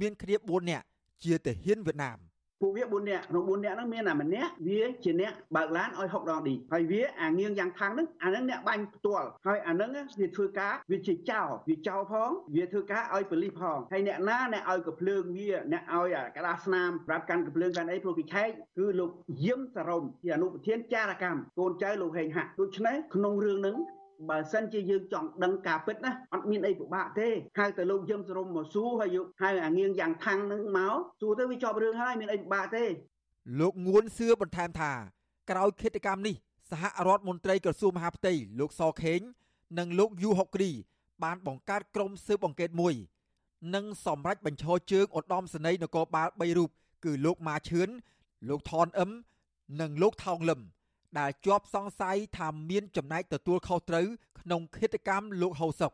[SPEAKER 5] មានគ្នា4នាក់ជាទាហានវៀតណាម
[SPEAKER 15] ពួកវា4នាក់ក្នុង4នាក់ហ្នឹងមានតែម្នាក់វាជាអ្នកបើកឡានឲ្យហុកដងឌីហើយវាអាងៀងយ៉ាងខាងហ្នឹងអាហ្នឹងអ្នកបាញ់ផ្ទាល់ហើយអាហ្នឹងវាធ្វើការវាជាចោរវាចោរផងវាធ្វើការឲ្យប៉ូលីសផងហើយអ្នកណាអ្នកឲ្យកភ្លើងវាអ្នកឲ្យអាក្តារស្នាមប្រាប់កាន់កភ្លើងកាន់អីព្រោះគេឆែកគឺលោកយឹមសរមជាអនុប្រធានចារកម្មកូនចៅលោកហេងហាក់ដូច្នេះក្នុងរឿងហ្នឹង បើសិនជាយើងចង់ដឹងការពិតណាអត់មានអីពិបាកទេហៅទៅលោកយឹមសរុំមកសួរហើយយកហៅអាងៀងយ៉ាងខាំងនឹងមកសួរទៅវាជាប់រឿងហើយមានអីពិបាកទេ
[SPEAKER 5] លោកងួនសឿបន្ថែមថាក្រោយគិតកម្មនេះសហរដ្ឋមន្ត្រីក្រសួងមហាផ្ទៃលោកសខេង និងលោកយូហុកគ្រី បានបង្កើតក្រុមស៊ើបអង្កេតមួយនិងសម្រេចបញ្ឈរជើងឧត្តមសេនីយ៍នគរបាល3រូបគឺលោកម៉ាឈឿនលោកថនអឹមនិងលោកថោងលឹម ដែលជាប់សង្ស័យថាមានចំណែកទទួលខុសត្រូវក្នុងឃាតកម្មលោកហូសុក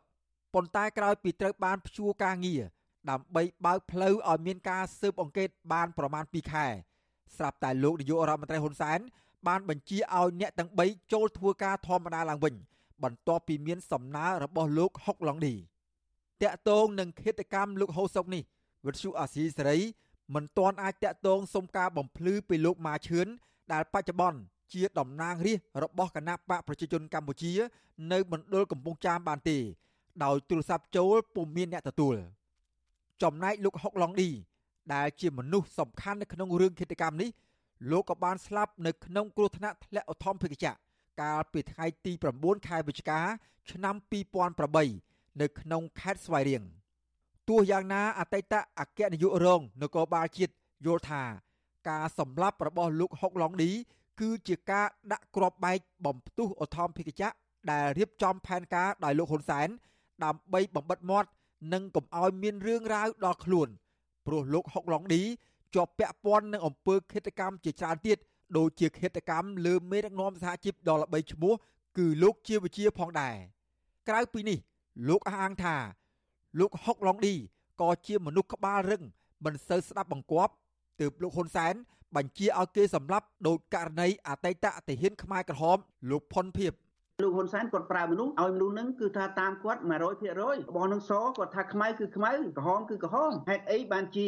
[SPEAKER 5] ប៉ុន្តែក្រោយពីត្រូវបានព្យួរការងារដើម្បីបើកផ្លូវឲ្យមានការស៊ើបអង្កេតបានប្រមាណ2ខែស្រាប់តែលោកនាយករដ្ឋមន្ត្រីហ៊ុនសែនបានបញ្ជាឲ្យអ្នកទាំង3ចូលធ្វើការធម្មតាឡើងវិញ បន្ទាប់ពីមានសំណើរបស់លោកហុកឡុងឌីតាក់ទងនឹងឃាតកម្មលោកហូសុកនេះវិទ្យុអាស៊ីសេរីមិនទាន់អាចតាក់ទងសុំការបំភ្លឺពីលោកម៉ាឈឿនដែលបច្ចុប្បន្ន ជាតំណាងរាស្ត្ររបស់គណៈបកប្រជាជនកម្ពុជា នៅមណ្ឌលកំពង់ចាមបានទេ ដោយទូរស័ព្ទចូលពុំមានអ្នកទទួលចំណែកលោកហុកឡុងឌីដែលជាមនុស្សសំខាន់នៅក្នុងរឿងឃាតកម្មនេះលោកក៏បានស្លាប់នៅក្នុងគ្រោះថ្នាក់ធ្លាក់ឧទ្ធម្ភិកចក្រកាលពីថ្ងៃទី9ខែវិច្ឆិកា ឆ្នាំ2008នៅក្នុងខេត្តស្វាយរៀងទោះយ៉ាងណាអតីតអគ្គនាយករងនគរបាលជាតិយល់ថា ការសម្លាប់របស់លោកហុកឡុងឌី គឺជាការដាក់គ្រាប់បែកបំផ្ទុះឧទ្ធម្ភិកចក្រដែលរៀបចំផែនការដោយលោកហ៊ុនសែនដើម្បីបំបិតមាត់និងកុំឲ្យមានរឿងរ៉ាវដល់ខ្លួនព្រោះលោកហុកឡុងឌីជាប់ពាក់ព័ន្ធនឹងអំពើឃាតកម្មជាច្រើនទៀតដូចជាឃាតកម្មលើមេដឹកនាំសហជីពដ៏ល្បីឈ្មោះគឺលោកជាវិជាផងដែរក្រៅពីនេះ លោកអះអាងថា លោកហុកឡុងឌីក៏ជាមនុស្សក្បាលរឹងមិនសូវស្ដាប់បង្គាប់ទើបលោកហ៊ុនសែន បញ្ជាឲ្យគេសម្លាប់ដោយករណីអតីតទាហានខ្មែរក្រហមលោកផុនភៀប
[SPEAKER 15] លោកហ៊ុនសែនគាត់ប្រើមនុស្សឲ្យមនុស្សហ្នឹងគឺថាតាមគាត់100%របស់នឹងសគាត់ថាខ្មៅគឺខ្មៅក្រហមគឺក្រហមហេតុអីបានជា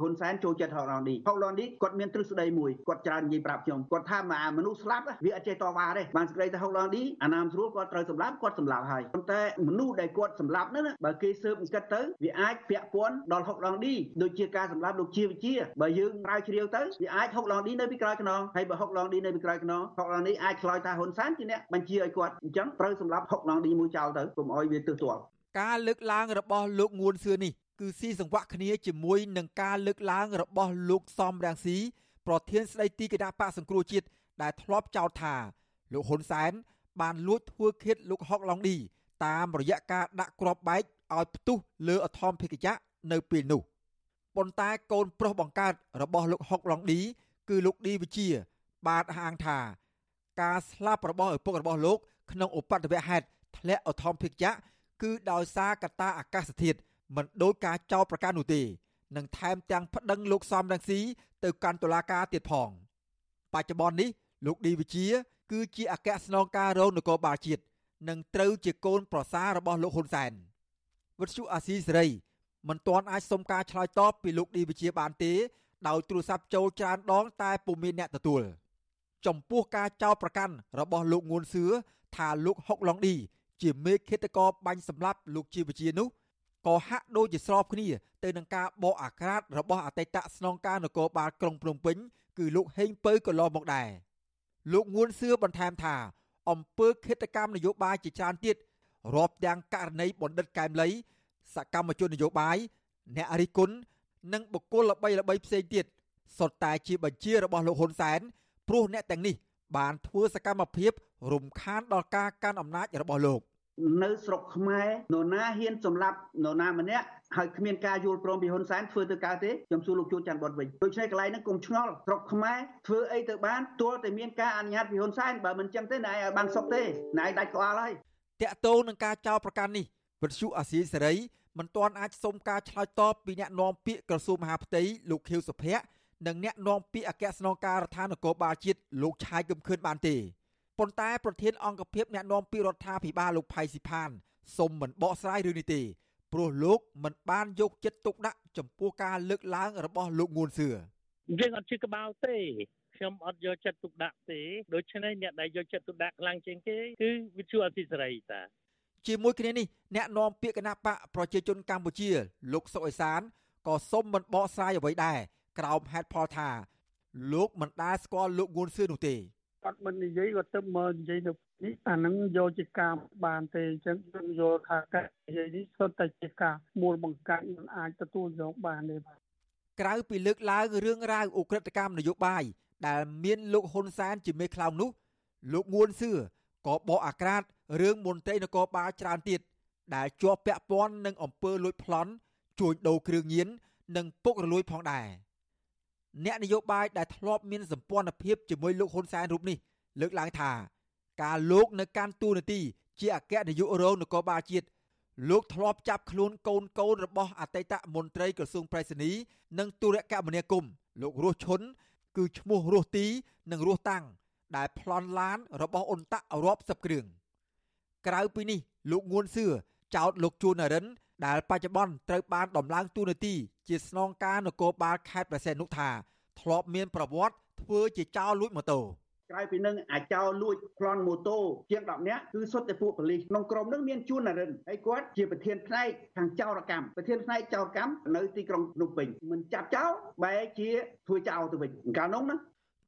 [SPEAKER 15] ហ៊ុនសែនចូលចិត្តហុកឡនឌីហុកឡនឌីគាត់មានទ្រឹស្ដីមួយគាត់ច្រើននិយាយប្រាប់ខ្ញុំគាត់ថាមកមនុស្សស្លាប់វាអត់ចេះតវ៉ាទេបានសេចក្តីថាហុកឡនឌីអាណាមស្រួលគាត់ត្រូវសម្លាប់គាត់សម្លាប់ហើយប៉ុន្តែមនុស្សដែលគាត់សម្លាប់ហ្នឹងបើគេស៊ើបអង្កិតទៅវាអាចពាក់ព័ន្ធដល់ហុកឡនឌីដូចជាការសម្លាប់លោកជាវិជាបើយើងប្រើជ្រាវទៅវាអាចហុកឡនឌីនៅពីក្រោយខ្នងហើយបើហុកឡនឌីនៅពីក្រោយខ្នងហុកឡនឌីអាចឆ្លើយថាហ៊ុនសែនជាអ្នកបញ្ជាឲ្យគាត់អញ្ចឹងត្រូវសម្រាប់ហុកឡង់ឌីមួយចោលទៅកុំឲ្យវាទើសទាល់
[SPEAKER 5] ការលើកឡើងរបស់លោកងួនសឿនេះគឺស៊ីសង្វាក់គ្នាជាមួយនឹងការលើកឡើងរបស់លោកសំរាំងស៊ីប្រធានស្ដីទីគណៈបកសង្គ្រោះជាតិដែលធ្លាប់ចោទថាលោកហ៊ុនសែនបានលួចធ្វើឃាតលោកហុកឡង់ឌីតាមរយៈការដាក់គ្រាប់បែកឲ្យផ្ទុះលើអធមភិកចៈនៅពេលនោះប៉ុន្តែកូនប្រុសបង្កើតរបស់លោកហុកឡង់ឌីគឺលោកឌីវិជា បានហាងថា ការស្លាប់របស់ឪពុករបស់លោក ក្នុងឧបទ្ទវហេតុធ្លាក់អធមភិកយៈគឺដោយសារកត្តាអាកាសធាតុមិនដូចការចោទប្រកាន់នោះទេនិងថែមទាំងប្តឹងលោកសំរងស៊ីទៅកាន់តុលាការទៀតផង បច្ចុប្បន្ននេះលោកឌីវិជាគឺជាអគ្គស្នងការរងនគរបាលជាតិនិងត្រូវជាកូនប្រសាររបស់លោកហ៊ុនសែនវិទ្យុអាស៊ីសេរីមិនទាន់អាចសុំការឆ្លើយតបពីលោកឌីវិជាបានទេដោយទូរស័ព្ទចូលច្រើនដងតែពុំមានអ្នកទទួលចំពោះការចោទប្រកាន់របស់លោកងួនសឿ ថាលោកហុកឡុងឌីជាមេឃាតករបាញ់សម្លាប់លោកជាវិជានោះក៏ហាក់ដូចជាស្របគ្នាទៅនឹងការបកអាក្រាតរបស់អតីតស្នងការនគរបាលក្រុងភ្នំពេញគឺលោកហេងពៅក៏ឡមកដែរលោកងួនសឿបន្ថែមថាអំពើឃាតកម្មនយោបាយជាច្រើនទៀតរាប់ទាំងករណីបណ្ឌិតកែមលីសកម្មជននយោបាយអ្នករិះគន់និងបុគ្គលល្បីល្បីផ្សេងទៀតសុទ្ធតែជាបញ្ជារបស់លោកហ៊ុនសែនព្រោះអ្នកទាំងនេះ បានធ្វើសកម្មភាព រំខានដល់ការកាន់អំណាចរបស់លោក
[SPEAKER 15] នៅស្រុកខ្មែរនរណាហ៊ានសម្លាប់នរណាម្នាក់ហើយគ្មានការយល់ព្រមពីហ៊ុនសែនធ្វើទៅកើតទេខ្ញុំសួរលោកជួនច័ន្ទបុតវិញដូច្នេះកន្លែងហ្នឹងកុំឆ្ងល់ស្រុកខ្មែរធ្វើអីទៅបានទល់តែមានការអនុញ្ញាតពីហ៊ុនសែនបើមិនចឹងទេណែឲ្យបានសុខទេណែដាច់ក្បាលហើយ
[SPEAKER 5] តាក់ទងនឹងការចោទប្រកាន់នេះវិទ្យុអាស៊ីសេរីមិនទាន់អាចសុំការឆ្លើយតបពីអ្នកនាំពាក្យក្រសួងមហាផ្ទៃលោកខៀវសុភ័ក្រ និងអ្នកនាំពាក្យអគ្គស្នងការដ្ឋាននគរបាលជាតិលោកឆាយកឹមខឿនបានទេប៉ុន្តែប្រធានអង្គភិបអ្នកនាំពាក្យរដ្ឋាភិបាលលោកផៃស៊ីផានសូមមិនបកស្រាយរឿងនេះទេព្រោះលោកមិនបានយកចិត្តទុកដាក់ចំពោះការលើកឡើងរបស់លោកងួនសឿ
[SPEAKER 6] យើងអត់ជឿក្បាលទេខ្ញុំអត់យកចិត្តទុកដាក់ទេដូច្នេះអ្នកដែលយកចិត្តទុកដាក់ខ្លាំងជាងគេគឺវិទ្យុអសីសេរីតា
[SPEAKER 5] ជាមួយគ្នានេះអ្នកនាំពាក្យគណៈបកប្រជាជនកម្ពុជា លោកសុកអេសានក៏សូមមិនបកស្រាយអ្វីដែរ ក្រោមហេតុផលថា លោកមិនដែលស្គាល់លោកងួនសឿនោះទេ
[SPEAKER 10] គាត់មិននិយាយគាត់ទៅមើលនិយាយទៅនេះអានឹងយកជាការបានទេអញ្ចឹងយើងយល់ថាការនិយាយនេះសុទ្ធតែជាការមូលបង្កាច់មិនអាចទទួលយកបានទេបាទ
[SPEAKER 5] ក្រៅពីលើកឡើងរឿងរ៉ាវអ ுக ្រិតកម្មនយោបាយដែលមានលោកហ៊ុនសែនជាមេខ្លោងនោះលោកងួនសឿក៏បកអាក្រាតរឿងមន្ត្រីនគរបាលច្រើនទៀតដែលជាប់ពាក់ព័ន្ធនឹងអំពើលួចប្លន់ជួញដូរគ្រឿងញៀននិងពុករលួយផងដែរ អ្នកនយោបាយដែលធ្លាប់មានសម្ព័ន្ធភាពជាមួយលោកហ៊ុនសែនរូបនេះលើកឡើងថាការលោកនៅកាន់តួនាទីជាអគ្គនាយករងនគរបាលជាតិលោកធ្លាប់ចាប់ខ្លួនកូនកូនរបស់អតីតមន្ត្រីក្រសួងប្រៃសណីនិងទូរគមនាគមន៍លោករស់ឈុនគឺឈ្មោះរស់ទីនិងរស់តាំងដែលប្លន់ឡានរបស់អ៊ុនតាក់រាប់សិបគ្រឿងក្រៅពីនេះលោកងួនសឿចោតលោកជួននរិន ដែលបច្ចុប្បន្នត្រូវបានដំឡើងតួនាទីជាស្នងការនគរបាលខេត្តប្រសេនុថាធ្លាប់មានប្រវត្តិធ្វើជាចោរលួចម៉ូតូ
[SPEAKER 15] ក្រៅពីនឹងអាចោលួចប្លន់ម៉ូតូជាង10នាក់គឺសុទ្ធតែពួកប៉ូលីសក្នុងក្រុមនឹងមានជួននរិនហើយគាត់ជាប្រធានផ្នែកខាងចោរកម្មប្រធានផ្នែកចោរកម្មនៅទីក្រុងភ្នំពេញមិនចាប់ចោលបែរជាធ្វើចោលទៅវិញកាលនោះណា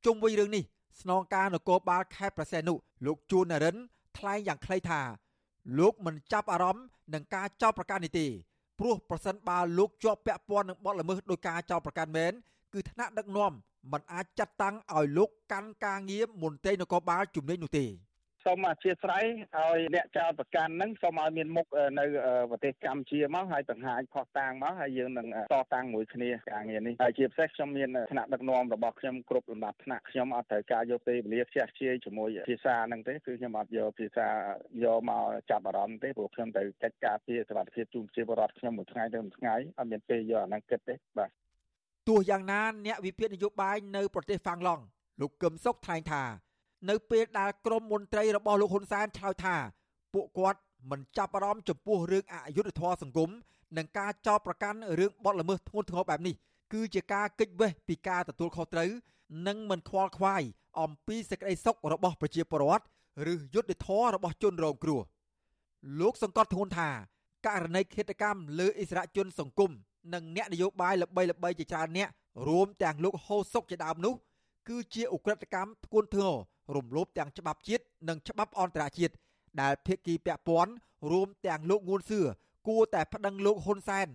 [SPEAKER 5] ជុំវិញរឿងនេះស្នងការនគរបាលខេត្តប្រសេនុលោកជួននរិនថ្លែងយ៉ាងខ្លីថា លោកមិនចាប់អារម្មណ៍នឹងការចោទប្រកាន់នេះទេព្រោះប្រសិនបើលោកជាប់ពាក់ព័ន្ធនឹងបទល្មើសដោយការចោទប្រកាន់មែនគឺថ្នាក់ដឹកនាំមិនអាចចាត់តាំងឲ្យលោកកាន់ការងារមន្ត្រីនគរបាលជំនាញនោះទេ
[SPEAKER 16] សូមអធិស្ឋានឲ្យអ្នកចោតប្រកាន់ហ្នឹងសូមឲ្យមានមុខនៅប្រទេសកម្ពុជាមកហើយបង្ហាញផុសតាងមកហើយយើងនឹងតតាំងមួយគ្នាការងារនេះហើយជាពិសេសខ្ញុំមានថ្នាក់ដឹកនាំរបស់ខ្ញុំគ្រប់លំដាប់ថ្នាក់ខ្ញុំអត់ត្រូវការយកពេលវេលាខ្ជះខ្ជាយជាមួយភាសាហ្នឹងទេគឺខ្ញុំអត់យកភាសាយកមកចាប់អារម្មណ៍ទេព្រោះខ្ញុំត្រូវកិច្ចការពារសុខភាពជូនប្រជាពលរដ្ឋខ្ញុំមួយថ្ងៃទៅមួយថ្ងៃអត់មានពេលយកអាហ្នឹងគិតទេបាទ
[SPEAKER 5] ទោះយ៉ាងណាអ្នកវិភាគនយោបាយនៅប្រទេសហ្វាំងឡង់លោកកឹមសុខថ្លែងថា នៅពេលដែលក្រមមន្ត្រីរបស់លោកហ៊ុនសែនឆ្លើយថាពួកគាត់មិនចាប់អារម្មណ៍ចំពោះរឿងអយុត្តិធម៌សង្គមនិងការចោទប្រកាន់រឿងបទល្មើសធ្ងន់ធ្ងរបែបនេះគឺជាការកិច្ចវេះពីការទទួលខុសត្រូវនិងមិនខ្វល់ខ្វាយអំពីសេចក្តីសុខរបស់ប្រជាពលរដ្ឋឬយុត្តិធម៌របស់ជនរងគ្រោះលោកសង្កត់ធ្ងន់ថាករណីឃាតកម្មលើអិសរាជជនសង្គមនិងអ្នកនយោបាយល្បីៗជាច្រើនអ្នករួមទាំងលោកហូសុកជាដើមនោះគឺជាអ ுக ្រិតកម្មធ្ងន់ធ្ងររំលោភទាំងច្បាប់ជាតិនិងច្បាប់អន្តរជាតិដែលភាគីពាក់ព័ន្ធរួមទាំងលោកងួនសឿគួរតែប្តឹងលោកហ៊ុនសែន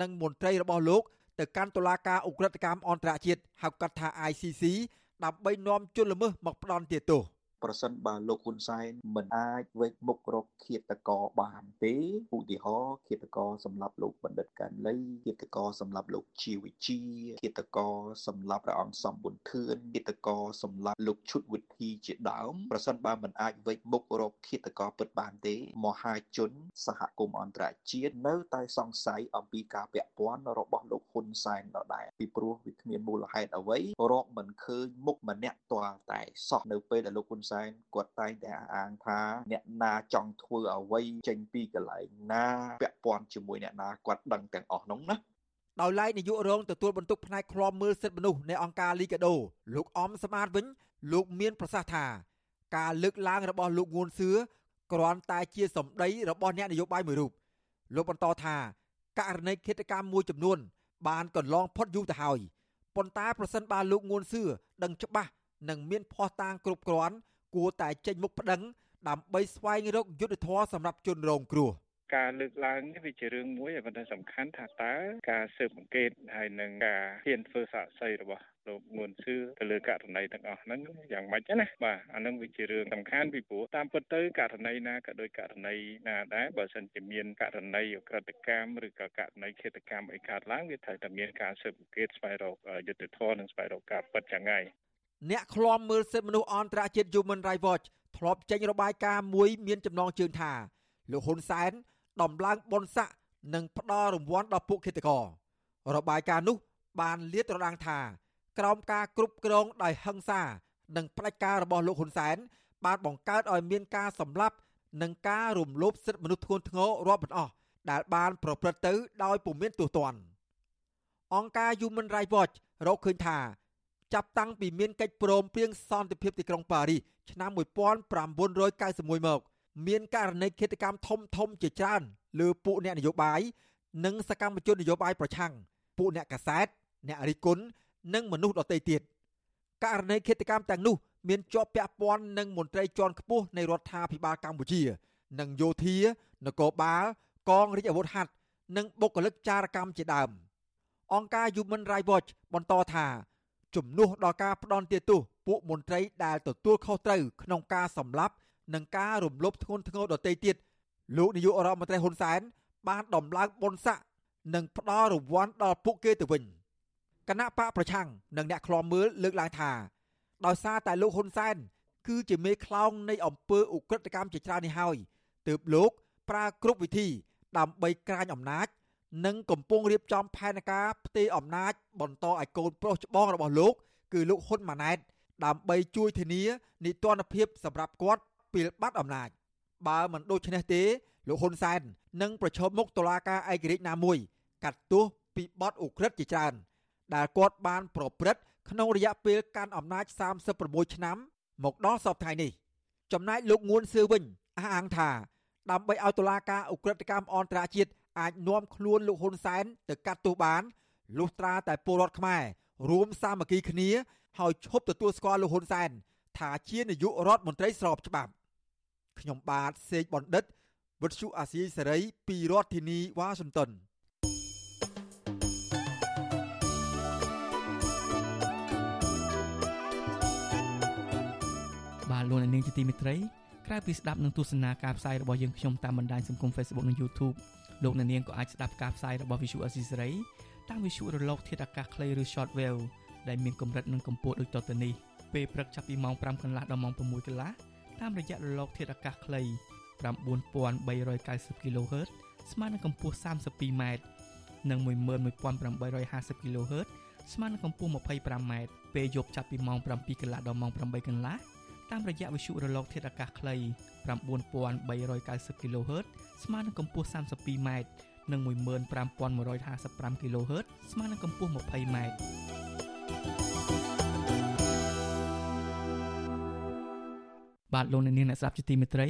[SPEAKER 5] និងមន្ត្រីរបស់លោកទៅកាន់តុលាការអ ுக ្រិតកម្មអន្តរជាតិហៅកាត់ថា ICC ដើម្បីនាំជនល្មើសមកផ្ដន់ទោស
[SPEAKER 9] ប្រសិនបើលោកហ៊ុនសែនមិនអាចវេកមុខរកឃាតករបានទេឧទាហរណ៍ឃាតករសម្រាប់លោកបណ្ឌិតកាលីឃាតករសម្រាប់លោកជីវិជាឃាតករសម្រាប់ព្រះអង្គសំប៊ុនធឿនឃាតករសម្រាប់លោកឈុតវិធីជាដើមប្រសិនបើមិនអាចវេកមុខរកឃាតករពិតបានទេ មហាជន សហគមន៍អន្តរជាតិនៅតែសង្ស័យអំពីការពាក់ព័ន្ធរបស់លោកហ៊ុនសែនដដែលពីព្រោះវាគ្មានមូលហេតុអ្វីរកមិនឃើញមុខម្នាក់ទាល់តែសោះនៅពេលដែលលោកហ៊ុនសែនគាត់តែងតែអះអាងថាអ្នកណាចង់ធ្វើអ្វីចេញពីកន្លែងណាពាក់ព័ន្ធជាមួយអ្នកណាគាត់ដឹងទាំងអស់នោះណា
[SPEAKER 5] ដោយឡែកនាយករងទទួលបន្ទុកផ្នែកឃ្លាំមើលសិទ្ធិមនុស្សនៃអង្គការលីកាដូលោកអំសមាតវិញលោកមានប្រសាសន៍ថាការលើកឡើងរបស់លោកងួនសឿគ្រាន់តែជាសម្ដីរបស់អ្នកនយោបាយមួយរូបលោកបន្តថាករណីឃាតកម្មមួយចំនួន បានកន្លងផុតយូរទៅហើយប៉ុន្តែប្រសិនបើលោកងួនសឿដឹងច្បាស់និងមានភ័ស្តុតាងគ្រប់គ្រាន់ គួរតែចេញមុខប្តឹងដើម្បីស្វែងរកយុត្តិធម៌សម្រាប់ជនរងគ្រោះ
[SPEAKER 16] ការលើកឡើងនេះវាជារឿងមួយដែលតែសំខាន់ថាតើការស៊ើបអង្កេតហើយនឹងការហ៊ានធ្វើសាកសីរបស់លោកងួនសឿទៅលើករណីទាំងអស់ហ្នឹងយ៉ាងម៉េចណាបាទអានឹងវាជារឿងសំខាន់ពីព្រោះតាមពិតទៅករណីណាក៏ដោយករណីណាដែរបើសិនជាមានករណីអក្រិតកម្មឬក៏ករណីឃាតកម្មអីកើតឡើងវាត្រូវតែមានការស៊ើបអង្កេតស្វែងរកយុត្តិធម៌និងស្វែងរកការពិតយ៉ាងណា
[SPEAKER 5] អ្នកឃ្លាំមើលសិទ្ធិមនុស្សអន្តរជាតិ Human Rights Watch ធ្លាប់ចេញរបាយការណ៍មួយមានចំណងជើងថាលោកហ៊ុនសែនដំឡើងបនស័កនិងផ្ដល់រង្វាន់ដល់ពួកឃាតកររបាយការណ៍នោះ បានលាតត្រដាងថាក្រោមការគ្រប់គ្រងដោយហិង្សា និងផ្ដាច់ការរបស់លោកហ៊ុនសែនបានបង្កើតឲ្យមានការសម្លាប់និងការរំលោភសិទ្ធិមនុស្សធ្ងន់ធ្ងររាប់មិនអស់ដែលបានប្រព្រឹត្តទៅដោយពុំមានទោសទណ្ឌអង្គការ Human Rights Watch រកឃើញថា ចាប់តាំងពីមានកិច្ចព្រមព្រៀងសន្តិភាពទីក្រុងប៉ារីសឆ្នាំ1991មកមានករណីឃាតកម្មធំធំជាច្រើនលើពួកអ្នកនយោបាយនិងសកម្មជននយោបាយប្រឆាំងពួកអ្នកកាសែតអ្នករិះគន់និងមនុស្សដទៃទៀតករណីឃាតកម្មទាំងនោះមានជាប់ពាក់ព័ន្ធនឹងមន្ត្រីជាន់ខ្ពស់នៃរដ្ឋាភិបាលកម្ពុជា និងយោធានគរបាលកងរាជអាវុធហត្ថនិងបុគ្គលិកចារកម្មជាដើមអង្គការ Human Rights Watch បន្តថា ជំនួសដល់ការផ្ដន់ទោសពួកមន្ត្រីដែលទទួលខុសត្រូវក្នុងការសម្លាប់និងការរំលោភធ្ងន់ធ្ងរដទៃទៀតលោកនាយករដ្ឋមន្ត្រីហ៊ុនសែនបានដំឡើងបុណ្យស័ក្តិនិងផ្ដល់រង្វាន់ដល់ពួកគេទៅវិញគណៈបកប្រឆាំងនិងអ្នកខ្លាំមើលលើកឡើងថា ដោយសារតែលោកហ៊ុនសែនគឺជាមេខ្លោងនៃអំពើឧក្រិដ្ឋកម្មជាច្រើននេះហើយទើបលោកប្រើគ្រប់វិធីដើម្បីក្រាញអំណាច និងកំពុងរៀបចំផែនការផ្ទេរអំណាចបន្តឲ្យកូនប្រុសច្បងរបស់លោក គឺលោកហ៊ុនម៉ាណែតដើម្បីជួយធានានីតិរដ្ឋភាពសម្រាប់គាត់ពេលបាត់អំណាចបើមិនដូច្នេះទេលោកហ៊ុនសែននឹងប្រឈមមុខតុលាការឯករាជ្យណាមួយ កាត់ទោសពីបទឧក្រិដ្ឋជាច្រើន ដែលគាត់បានប្រព្រឹត្តក្នុងរយៈពេលកាន់អំណាច36ឆ្នាំ មកដល់សពថ្ងៃនេះ ចំណែកលោកងួនសឿវិញអះអាងថាដើម្បីឲ្យតុលាការឧក្រិដ្ឋកម្មអន្តរជាតិ អាចនាំខ្លួនលោកហ៊ុនសែនទៅកាត់ទោសបានលុះត្រាតែពលរដ្ឋខ្មែររួមសាមគ្គីគ្នាហើយឈប់ទទួលស្គាល់លោកហ៊ុនសែនថាជានាយករដ្ឋមន្ត្រីស្របច្បាប់ខ្ញុំបាទសេកបណ្ឌិតវុទ្ធុអាស៊ីសេរីពីរដ្ឋធានីវ៉ាស៊ីនតោន
[SPEAKER 4] បាទលោកនាងជាទីមេត្រីក្រៅពីស្ដាប់និងទស្សនាការផ្សាយរបស់យើងខ្ញុំតាមបណ្ដាញសង្គម Facebook និង YouTube លោកអ្នកនាងក៏អាចស្ដាប់ការផ្សាយរបស់ Visual Assisray តាមវិទ្យុរលកធាតុអាកាសខ្លីឬ Shortwave ដែលមានកម្រិតនិងកម្ពស់ដូចតទៅនេះពេលព្រឹកចាប់ពីម៉ោង5កន្លះដល់ម៉ោង6កន្លះតាមរយៈរលកធាតុអាកាសខ្លី9390 kHz ស្មើនឹងកម្ពស់ 32m និង11850 kHz ស្មើនឹងកម្ពស់ 25m ពេលយប់ចាប់ពីម៉ោង7កន្លះដល់ម៉ោង8កន្លះ តាមរយៈវិទ្យុរលកធាតុអាកាសខ្លី9390 kHz ស្មើនឹងកម្ពស់ 32m និង15155 kHz ស្មើនឹងកម្ពស់ 20m បាទលោកអ្នកនាងអ្នកស្ដាប់ជាទីមេត្រី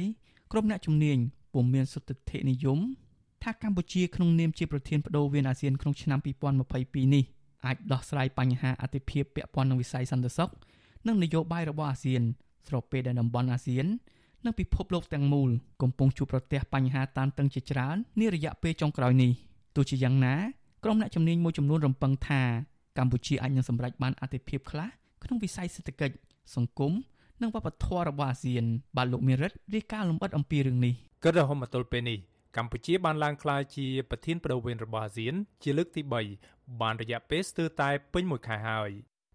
[SPEAKER 4] ក្រុមអ្នកជំនាញពុំមានសុទ្ធិដ្ឋិនិយមថាកម្ពុជាក្នុងនាមជាប្រធានបដូវវេនអាស៊ានក្នុងឆ្នាំ2022នេះអាចដោះស្រាយបញ្ហាអតិភិបពាក់ព័ន្ធនឹងវិស័យសន្តិសុខនិងនយោបាយរបស់អាស៊ាន ស្របពេលដែលតំបន់អាស៊ាន និងពិភពលោកទាំងមូលកំពុងជួបប្រទះបញ្ហាតានតឹងជាច្រើននារយៈពេលចុងក្រោយនេះទោះជាយ៉ាងណាក្រុមអ្នកជំនាញមួយចំនួនរំពឹងថាកម្ពុជាអាចនឹងសម្រេចបានអតិភិបខ្លះក្នុងវិស័យសេដ្ឋកិច្ចសង្គមនិងវប្បធម៌របស់អាស៊ាន បាទលោកមេរិតរាយការណ៍លម្អិតអំពីរឿងនេះ
[SPEAKER 17] គិតរហូតមកទល់ពេលនេះកម្ពុជាបានឡើងក្លាយជាប្រធានបដូវវេនរបស់អាស៊ាន ជាលើកទី3បានរយៈពេលស្ទើរតែពេញមួយខែហើយ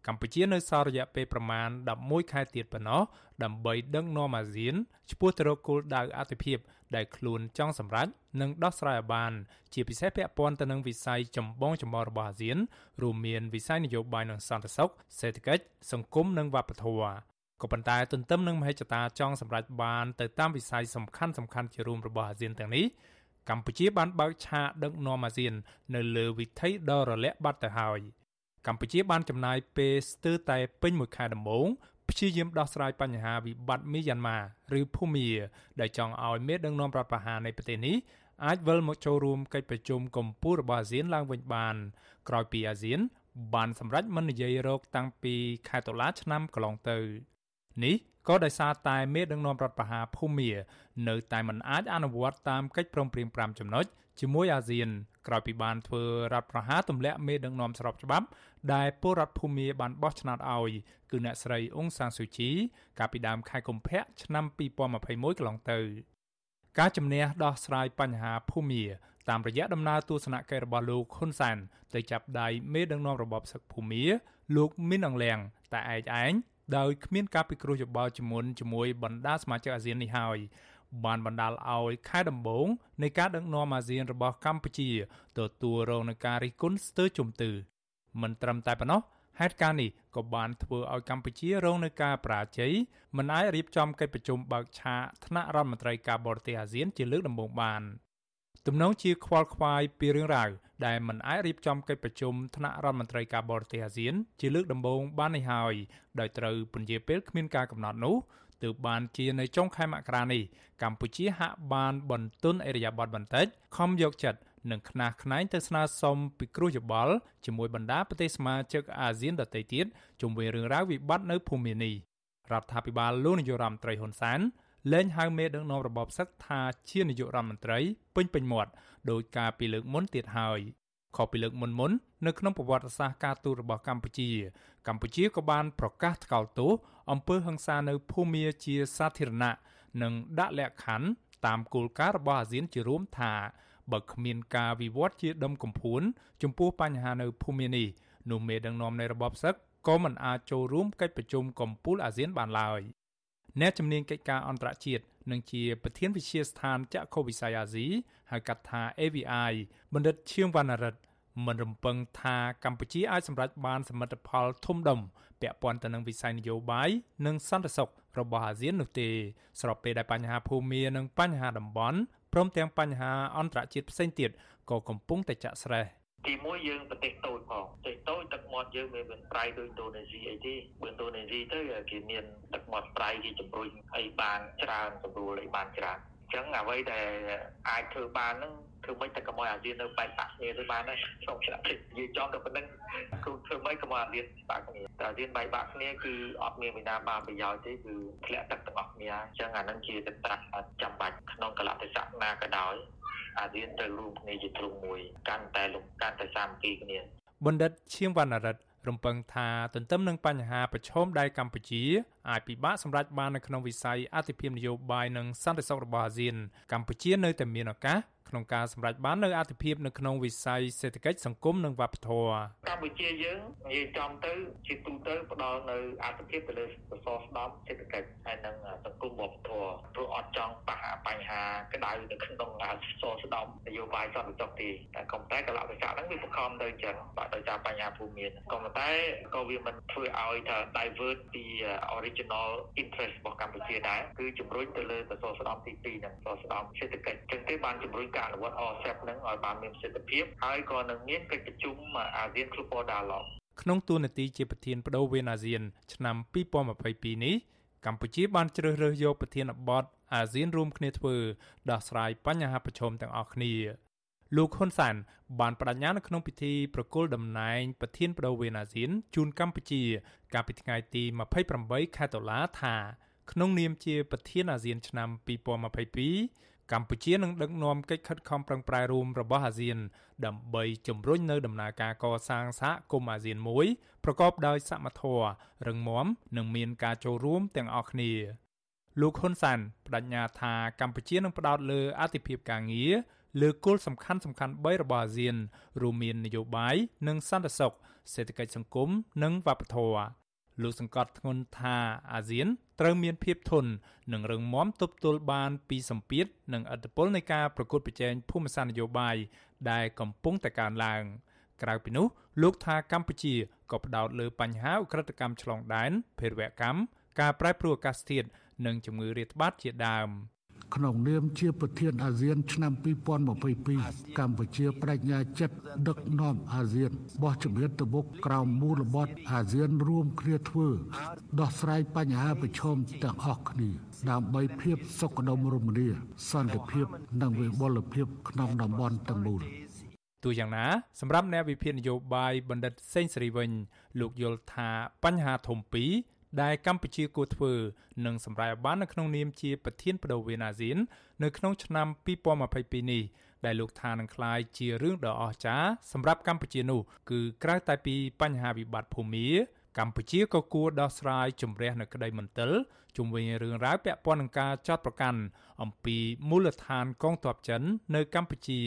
[SPEAKER 17] កម្ពុជានៅសល់រយៈពេលប្រមាណ11ខែទៀតប៉ុណ្ណោះដើម្បីដឹកនាំអាស៊ានឆ្ពោះទៅរកគោលដៅអតិភិបដែលខ្លួនចង់សម្រេចនិងដោះស្រាយឲ្យបាន ជាពិសេសពាក់ព័ន្ធទៅនឹងវិស័យចម្បងចម្បងរបស់អាស៊ានរួមមានវិស័យនយោបាយនិងសន្តិសុខសេដ្ឋកិច្ចសង្គមនិងវប្បធម៌ក៏ប៉ុន្តែទន្ទឹមនឹងមហិច្ឆតាចង់សម្រេចបានទៅតាមវិស័យសំខាន់សំខាន់ជារួមរបស់អាស៊ានទាំងនេះកម្ពុជាបានបើកឆាកដឹកនាំអាស៊ាន នៅលើវិថីដ៏រលាក់បាត់ទៅហើយ កម្ពុជាបានចំណាយពេលស្ទើរតែពេញមួយខែដំបូងព្យាយាមដោះស្រាយបញ្ហាវិបត្តិមីយ៉ាន់ម៉ាឬភូមាដែលចង់ឲ្យមេដឹកនាំរដ្ឋប្រហារនៃប្រទេសនេះអាចវិលមកចូលរួមកិច្ចប្រជុំកំពូលរបស់អាស៊ានឡើងវិញបាន ក្រោយពីអាស៊ានបានសម្រេចមិននិយាយរកតាំងពីខែតុលាឆ្នាំកន្លងទៅ នេះក៏ដោយសារតែមេដឹកនាំរដ្ឋប្រហារភូមានៅតែមិនអាចអនុវត្តតាមកិច្ចព្រមព្រៀង5ចំណុចជាមួយអាស៊ានក្រោយពីបានធ្វើរដ្ឋប្រហារទម្លាក់មេដឹកនាំស្របច្បាប់ ដែលពលរដ្ឋភូមាបានបោះឆ្នោតឲ្យគឺអ្នកស្រីអ៊ុងសានស៊ូជីកាលពីដើមខែកុម្ភៈឆ្នាំ2021កន្លងទៅ ការជំនះដោះស្រាយបញ្ហាភូមាតាមរយៈដំណើរទស្សនកិច្ចរបស់លោកហ៊ុនសែនទៅចាប់ដៃមេដឹកនាំរបបសឹកភូមា លោកមីនអងលៀងតែឯកឯង ដោយគ្មានការពិគ្រោះយោបល់ជំនុនជាមួយបណ្ដាសមាជិកអាស៊ាននេះហើយបានបណ្ដាលឲ្យខែដំបូងនៃការដឹកនាំអាស៊ានរបស់កម្ពុជាទទួលរងនឹងការរិះគន់ស្ទើរជំទឺមិនត្រឹមតែប៉ុណ្ណោះហេតុការណ៍នេះក៏បានធ្វើឲ្យកម្ពុជារងនឹងការបរាជ័យមិនអាចរៀបចំកិច្ចប្រជុំបើកឆាកថ្នាក់រដ្ឋមន្ត្រីការបរទេសអាស៊ានជាលើកដំបូងបាន ទំនងជាខ្វល់ខ្វាយពីរឿងរ៉ាវដែលមិនអាចរៀបចំកិច្ចប្រជុំថ្នាក់រដ្ឋមន្ត្រីការបរទេសអាស៊ាន ជាលើកដំបូងបាននេះហើយដោយត្រូវពន្យាពេលគ្មានការកំណត់នោះទើបបានជានៅចុងខែមករានេះកម្ពុជាហាក់បានបន្ទន់អេរយាប័តបន្តិចខំយកចិត្តនិងខ្នះខ្នែងទៅស្នើសុំពិគ្រោះយោបល់ជាមួយបណ្ដាប្រទេសសមាជិកអាស៊ានដទៃទៀតជុំវិញរឿងរ៉ាវវិបត្តិនៅភូមិនេះរដ្ឋាភិបាលលោកនាយរដ្ឋមន្ត្រីហ៊ុនសែន លែងហៅមេដឹកនាំរបបសឹកថាជានាយករដ្ឋមន្ត្រីពេញពេញមាត់ដោយការពីលើកមុនទៀតហើយខុសពីលើកមុនមុននៅក្នុងប្រវត្តិសាស្ត្រការទូតរបស់កម្ពុជា កម្ពុជាក៏បានប្រកាសថ្កោលទោសអំពើហិង្សានៅភូមាជាសាធារណៈនិងដាក់លក្ខខណ្ឌតាមគោលការណ៍របស់អាស៊ានជារួមថាបើគ្មានការវិវត្តជាដុំកំភួនចំពោះបញ្ហានៅភូមិនេះនោះមេដឹកនាំនៃរបបសឹកក៏មិនអាចចូលរួមកិច្ចប្រជុំកំពូលអាស៊ានបានឡើយ អ្នកជំនាញកិច្ចការអន្តរជាតិនិងជាប្រធានវិទ្យាស្ថានចក្ខុវិស័យអាស៊ីហៅកាត់ថា AVI បណ្ឌិតឈៀងវណ្ណរិទ្ធមិនរំពឹងថាកម្ពុជាអាចសម្រេចបានសមិទ្ធផលធំដុំពាក់ព័ន្ធទៅនឹងវិស័យនយោបាយនិងសន្តិសុខរបស់អាស៊ាននោះទេស្របពេលដែលបញ្ហាភូមិនិងបញ្ហាតំបន់ព្រមទាំងបញ្ហាអន្តរជាតិផ្សេងទៀតក៏កំពុងតែចាក់ស្រេះ
[SPEAKER 18] ទីមួយយើងប្រទេសតូចផងប្រទេសតូចទឹកមាត់យើងវាមិនប្រៃដូចឥណ្ឌូនេស៊ីអីទេបើឥណ្ឌូនេស៊ីទៅគេមានទឹកមាត់ប្រៃគេជំរុញអីបានច្រើនស្រួលអីបានច្រើនអញ្ចឹងអ្វីដែលអាចធ្វើបានហ្នឹងធ្វើម៉េចតែកុំឲ្យអាស៊ាននៅបែកបាក់គ្នាទៅបានដែរក្នុងឆ្នាំនេះនិយាយចំទៅប៉ុណ្្នឹងគឺធ្វើម៉េចកុំឲ្យអាស៊ានបាក់គ្នាតែអាស៊ានបែកបាក់គ្នាគឺអត់មានវិណាបានប្រយោជន៍ទេគឺធ្លាក់ទឹកទាំងអស់គ្នាអញ្ចឹងអានឹងជាទឹកត្រាស់ចាំបាច់ក្នុងកលៈទេសៈណាក៏ដោយ អាស៊ានត្រូវរួមគ្នាជាទ្រង់មួយកាន់តែលំកាន់តែសាមគ្គីគ្នា
[SPEAKER 17] បណ្ឌិតឈៀងវណ្ណរិទ្ធររំពឹងថាទន្ទឹមនឹងបញ្ហាប្រឈមដែលកម្ពុជាអាចពិបាកសម្រេចបាននៅក្នុងវិស័យអធិភាពនយោបាយនិងសន្តិសុខរបស់អាស៊ានកម្ពុជានៅតែមានឱកាស ក្នុងការសម្រេចបាននូវអធិភាពនៅក្នុងវិស័យសេដ្ឋកិច្ចសង្គមនិងវប្បធម៌
[SPEAKER 18] កម្ពុជាយើងនិយាយចំទៅជាទូទៅផ្ដល់នៅអធិភាពទៅលើសសរស្តម្ភសេដ្ឋកិច្ចហើយនិងសង្គមវប្បធម៌ព្រោះអត់ចង់បះបញ្ហាក្តៅនៅក្នុងសសរស្តម្ភនយោបាយសន្តិសុខទេតែក៏តែកលៈវិស័យហ្នឹងវាបង្ខំទៅអញ្ចឹងបាទដោយសារបញ្ហាភូមិមានក៏តែក៏វាមិនធ្វើឲ្យថា divert ពី original interest របស់កម្ពុជាដែរគឺជំរុញទៅលើសសរស្តម្ភទី2និងសសរស្តម្ភសេដ្ឋកិច្ចអញ្ចឹងទេបានជំរុញការអនុវត្ត RCEP នឹងឲ្យបានមានប្រសិទ្ធភាពហើយក៏នឹងមានកិច្ចប្រជុំអាស៊ាន Global Dialogue
[SPEAKER 17] ក្នុងទូនាទីជាប្រធានបដូវវេនអាស៊ានឆ្នាំ2022នេះកម្ពុជាបានជ្រើសរើសយកប្រធានបទអាស៊ានរួមគ្នាធ្វើដោះស្រាយបញ្ហាប្រឈមទាំងអស់គ្នាលោកហ៊ុនសានបានបដិញ្ញានៅក្នុងពិធីប្រគល់តំណែងប្រធានបដូវវេនអាស៊ានជូនកម្ពុជា កាលពីថ្ងៃទី28ខែតុលាថា ក្នុងនាមជាប្រធានអាស៊ានឆ្នាំ2022 កម្ពុជានឹងដឹកនាំកិច្ចខិតខំប្រឹងប្រែងរួមរបស់អាស៊ាន ដើម្បីជំរុញនៅដំណើរការកសាងសហគមន៍អាស៊ានមួយប្រកបដោយសមធម៌រឹងមាំនិងមានការចូលរួមទាំងអស់គ្នាលោកហ៊ុនសានបដិញ្ញាថាកម្ពុជានឹងផ្ដោតលើអធិភាពការងារលើគោលសំខាន់សំខាន់3របស់អាស៊ាន រួមមាននយោបាយនិងសន្តិសុខសេដ្ឋកិច្ចសង្គមនិងវប្បធម៌លោកសង្កត់ធ្ងន់ថាអាស៊ាន ត្រូវមានភាពធន់និងរឹងមាំទប់ទល់បានពីសម្ពាធនិងឥទ្ធិពលនៃការប្រកួតប្រជែងភូមិសាស្ត្រនយោបាយដែលកំពុងតែកើនឡើងក្រៅពីនោះលោកថាកម្ពុជាក៏ផ្ដោតលើបញ្ហាឧក្រិដ្ឋកម្មឆ្លងដែនភេរវកម្មការប្រែប្រួលអាកាសធាតុនិងជំងឺរាតត្បាតជាដើម។
[SPEAKER 19] ក្នុងនាមជាប្រធានអាស៊ាន ឆ្នាំ2022កម្ពុជាបដិញ្ញាចិត្តដឹកនាំអាស៊ានបោះជំហានទៅមុខក្រោមមូលបត់អាស៊ានរួមគ្នាធ្វើ ដោះស្រាយបញ្ហាប្រឈមទាំងអស់គ្នាដើម្បីភាពសុខដុមរមនាសន្តិភាព និងវិបុលភាពក្នុងតំបន់ទាំងមូល
[SPEAKER 17] ទោះយ៉ាងណាសម្រាប់អ្នកវិភាគនយោបាយបណ្ឌិតសេងសេរីវិញលោកយល់ថាបញ្ហាធំពីរ ដែលកម្ពុជាគួរធ្វើនិងសម្រេចបាននៅក្នុងនាមជាប្រធានបដូវវេនអាស៊ាន នៅក្នុងឆ្នាំ2022នេះដែលលោកថានឹងក្លាយជារឿងដ៏អស្ចារ្យសម្រាប់កម្ពុជានោះគឺក្រៅតែពីបញ្ហាវិបត្តិភូមិកម្ពុជាក៏គួរដោះស្រាយជំរះនៅក្តីមន្ទិលជុំវិញរឿងរ៉ាវពាក់ព័ន្ធនឹងការចោទប្រកាន់អំពីមូលដ្ឋានកងទ័ពចិន នៅកម្ពុជា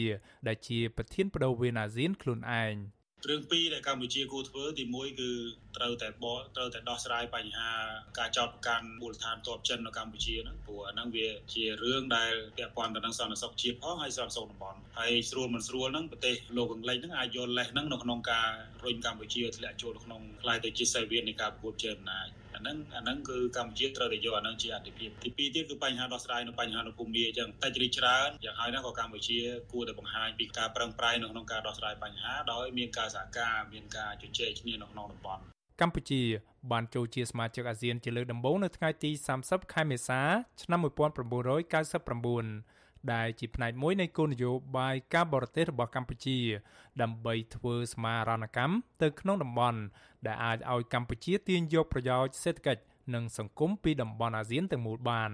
[SPEAKER 17] ដែលជាប្រធានបដូវវេនអាស៊ានខ្លួនឯង។
[SPEAKER 20] រឿងពីរដែលកម្ពុជាគួរធ្វើទី1គឺត្រូវតែបកត្រូវតែដោះស្រាយបញ្ហាការចោទប្រកាន់មូលដ្ឋានទ័ពចិននៅកម្ពុជាហ្នឹងព្រោះអាហ្នឹងវាជារឿងដែលពាក់ព័ន្ធទៅនឹងសន្តិសុខជាតិផងហើយសន្តិសុខតំបន់ហើយស្រួលមិនស្រួលហ្នឹងប្រទេសលោកអង់គ្លេសហ្នឹងអាចយកលេសហ្នឹងនៅក្នុងការរុញកម្ពុជាធ្លាក់ចូលក្នុងខ្លាយទៅជាសេវីននៃការប្រកួតជើអំណាច អាហ្នឹងអាហ្នឹងគឺកម្ពុជាត្រូវតែយកអាហ្នឹងជាអតិភិបទីពីរទៀតគឺបញ្ហាដោះស្រាយនៅបញ្ហានៅភូមិអញ្ចឹងតែជ្រីច្រើនយ៉ាងហើយណាក៏កម្ពុជាគួរតែបង្ហាញពីការប្រឹងប្រែងនៅក្នុងការដោះស្រាយបញ្ហាដោយមានការសហការមានការជជែកគ្នានៅក្នុងតំបន់
[SPEAKER 17] កម្ពុជាបានចូលជាសមាជិកអាស៊ានជាលើកដំបូងនៅថ្ងៃទី30ខែមេសាឆ្នាំ1999ដែលជាផ្នែកមួយនៃគោលនយោបាយការបរទេសរបស់កម្ពុជា ដើម្បីធ្វើសមាហរណកម្មទៅក្នុងតំបន់ដែលអាចឲ្យកម្ពុជាទាញយកប្រយោជន៍សេដ្ឋកិច្ចនិងសង្គមពីតំបន់អាស៊ានទាំងមូលបាន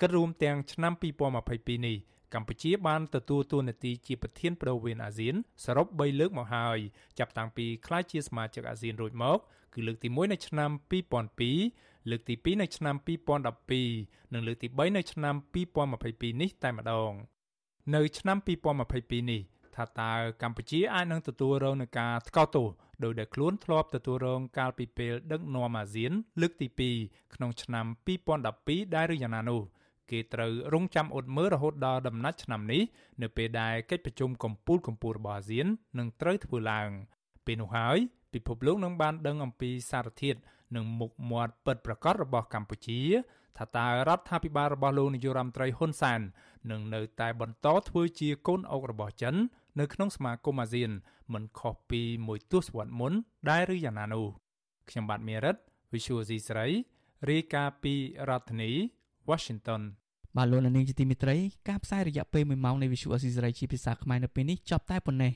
[SPEAKER 17] គិតរួមទាំងឆ្នាំ2022នេះកម្ពុជាបានទទួលតួនាទីជាប្រធានប្រវេនអាស៊ានសរុប3លើកមកហើយចាប់តាំងពីក្លាយជាសមាជិកអាស៊ានរួចមក គឺលើកទី1នៅឆ្នាំ2002លើកទី2នៅឆ្នាំ2012និងលើកទី3នៅឆ្នាំ2022នេះតែម្ដង នៅឆ្នាំ2022នេះ ថាតើកម្ពុជាអាចនឹងទទួលរងនឹងការថ្កោលទោសដោយដែលខ្លួនធ្លាប់ទទួលរងកាលពីពេលដឹកនាំអាស៊ាន លើកទី2ក្នុងឆ្នាំ2012ដែរឬយ៉ាងណានោះគេត្រូវរងចាំអត់មើលរហូតដល់ដំណាច់ឆ្នាំនេះនៅពេលដែលកិច្ចប្រជុំកំពូលកំពូលរបស់អាស៊ាននឹងត្រូវធ្វើឡើង ពេលនោះហើយពិភពលោកនឹងបានដឹងអំពីសារធាតុនិងមុខមាត់ពិតប្រាកដរបស់កម្ពុជា ថាតើរដ្ឋាភិបាលរបស់លោកនាយរដ្ឋមន្ត្រីហ៊ុនសែននឹងនៅតែបន្តធ្វើជាកូនអុករបស់ចិន នៅក្នុងសមាគមអាស៊ាន មិនខុសពីមួយទសវត្សរ៍មុនដែរឬយ៉ាងណានោះខ្ញុំបាទមេរិត Visual C ស្រីរាយការណ៍ពីរដ្ឋធានី Washington
[SPEAKER 4] បាទលោកនាងជាទីមេត្រីការផ្សាយរយៈពេល1ម៉ោងនៃ Visual C ស្រីជាភាសាខ្មែរនៅពេលនេះចប់តែប៉ុណ្ណេះ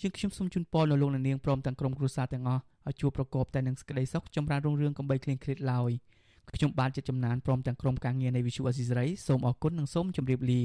[SPEAKER 4] ជាងខ្ញុំសូមជូនពរដល់លោកនាងព្រមទាំងក្រុមគ្រួសារទាំងអស់ឲ្យជួបប្រកបតែនឹងសេចក្តីសុខចម្រើនរុងរឿងកំបីគ្លៀងគ្លាតឡើយ ខ្ញុំបាទជាចំណានព្រមទាំងក្រុមការងារនៃ Visual C ស្រីសូមអរគុណនិងសូមជម្រាបលា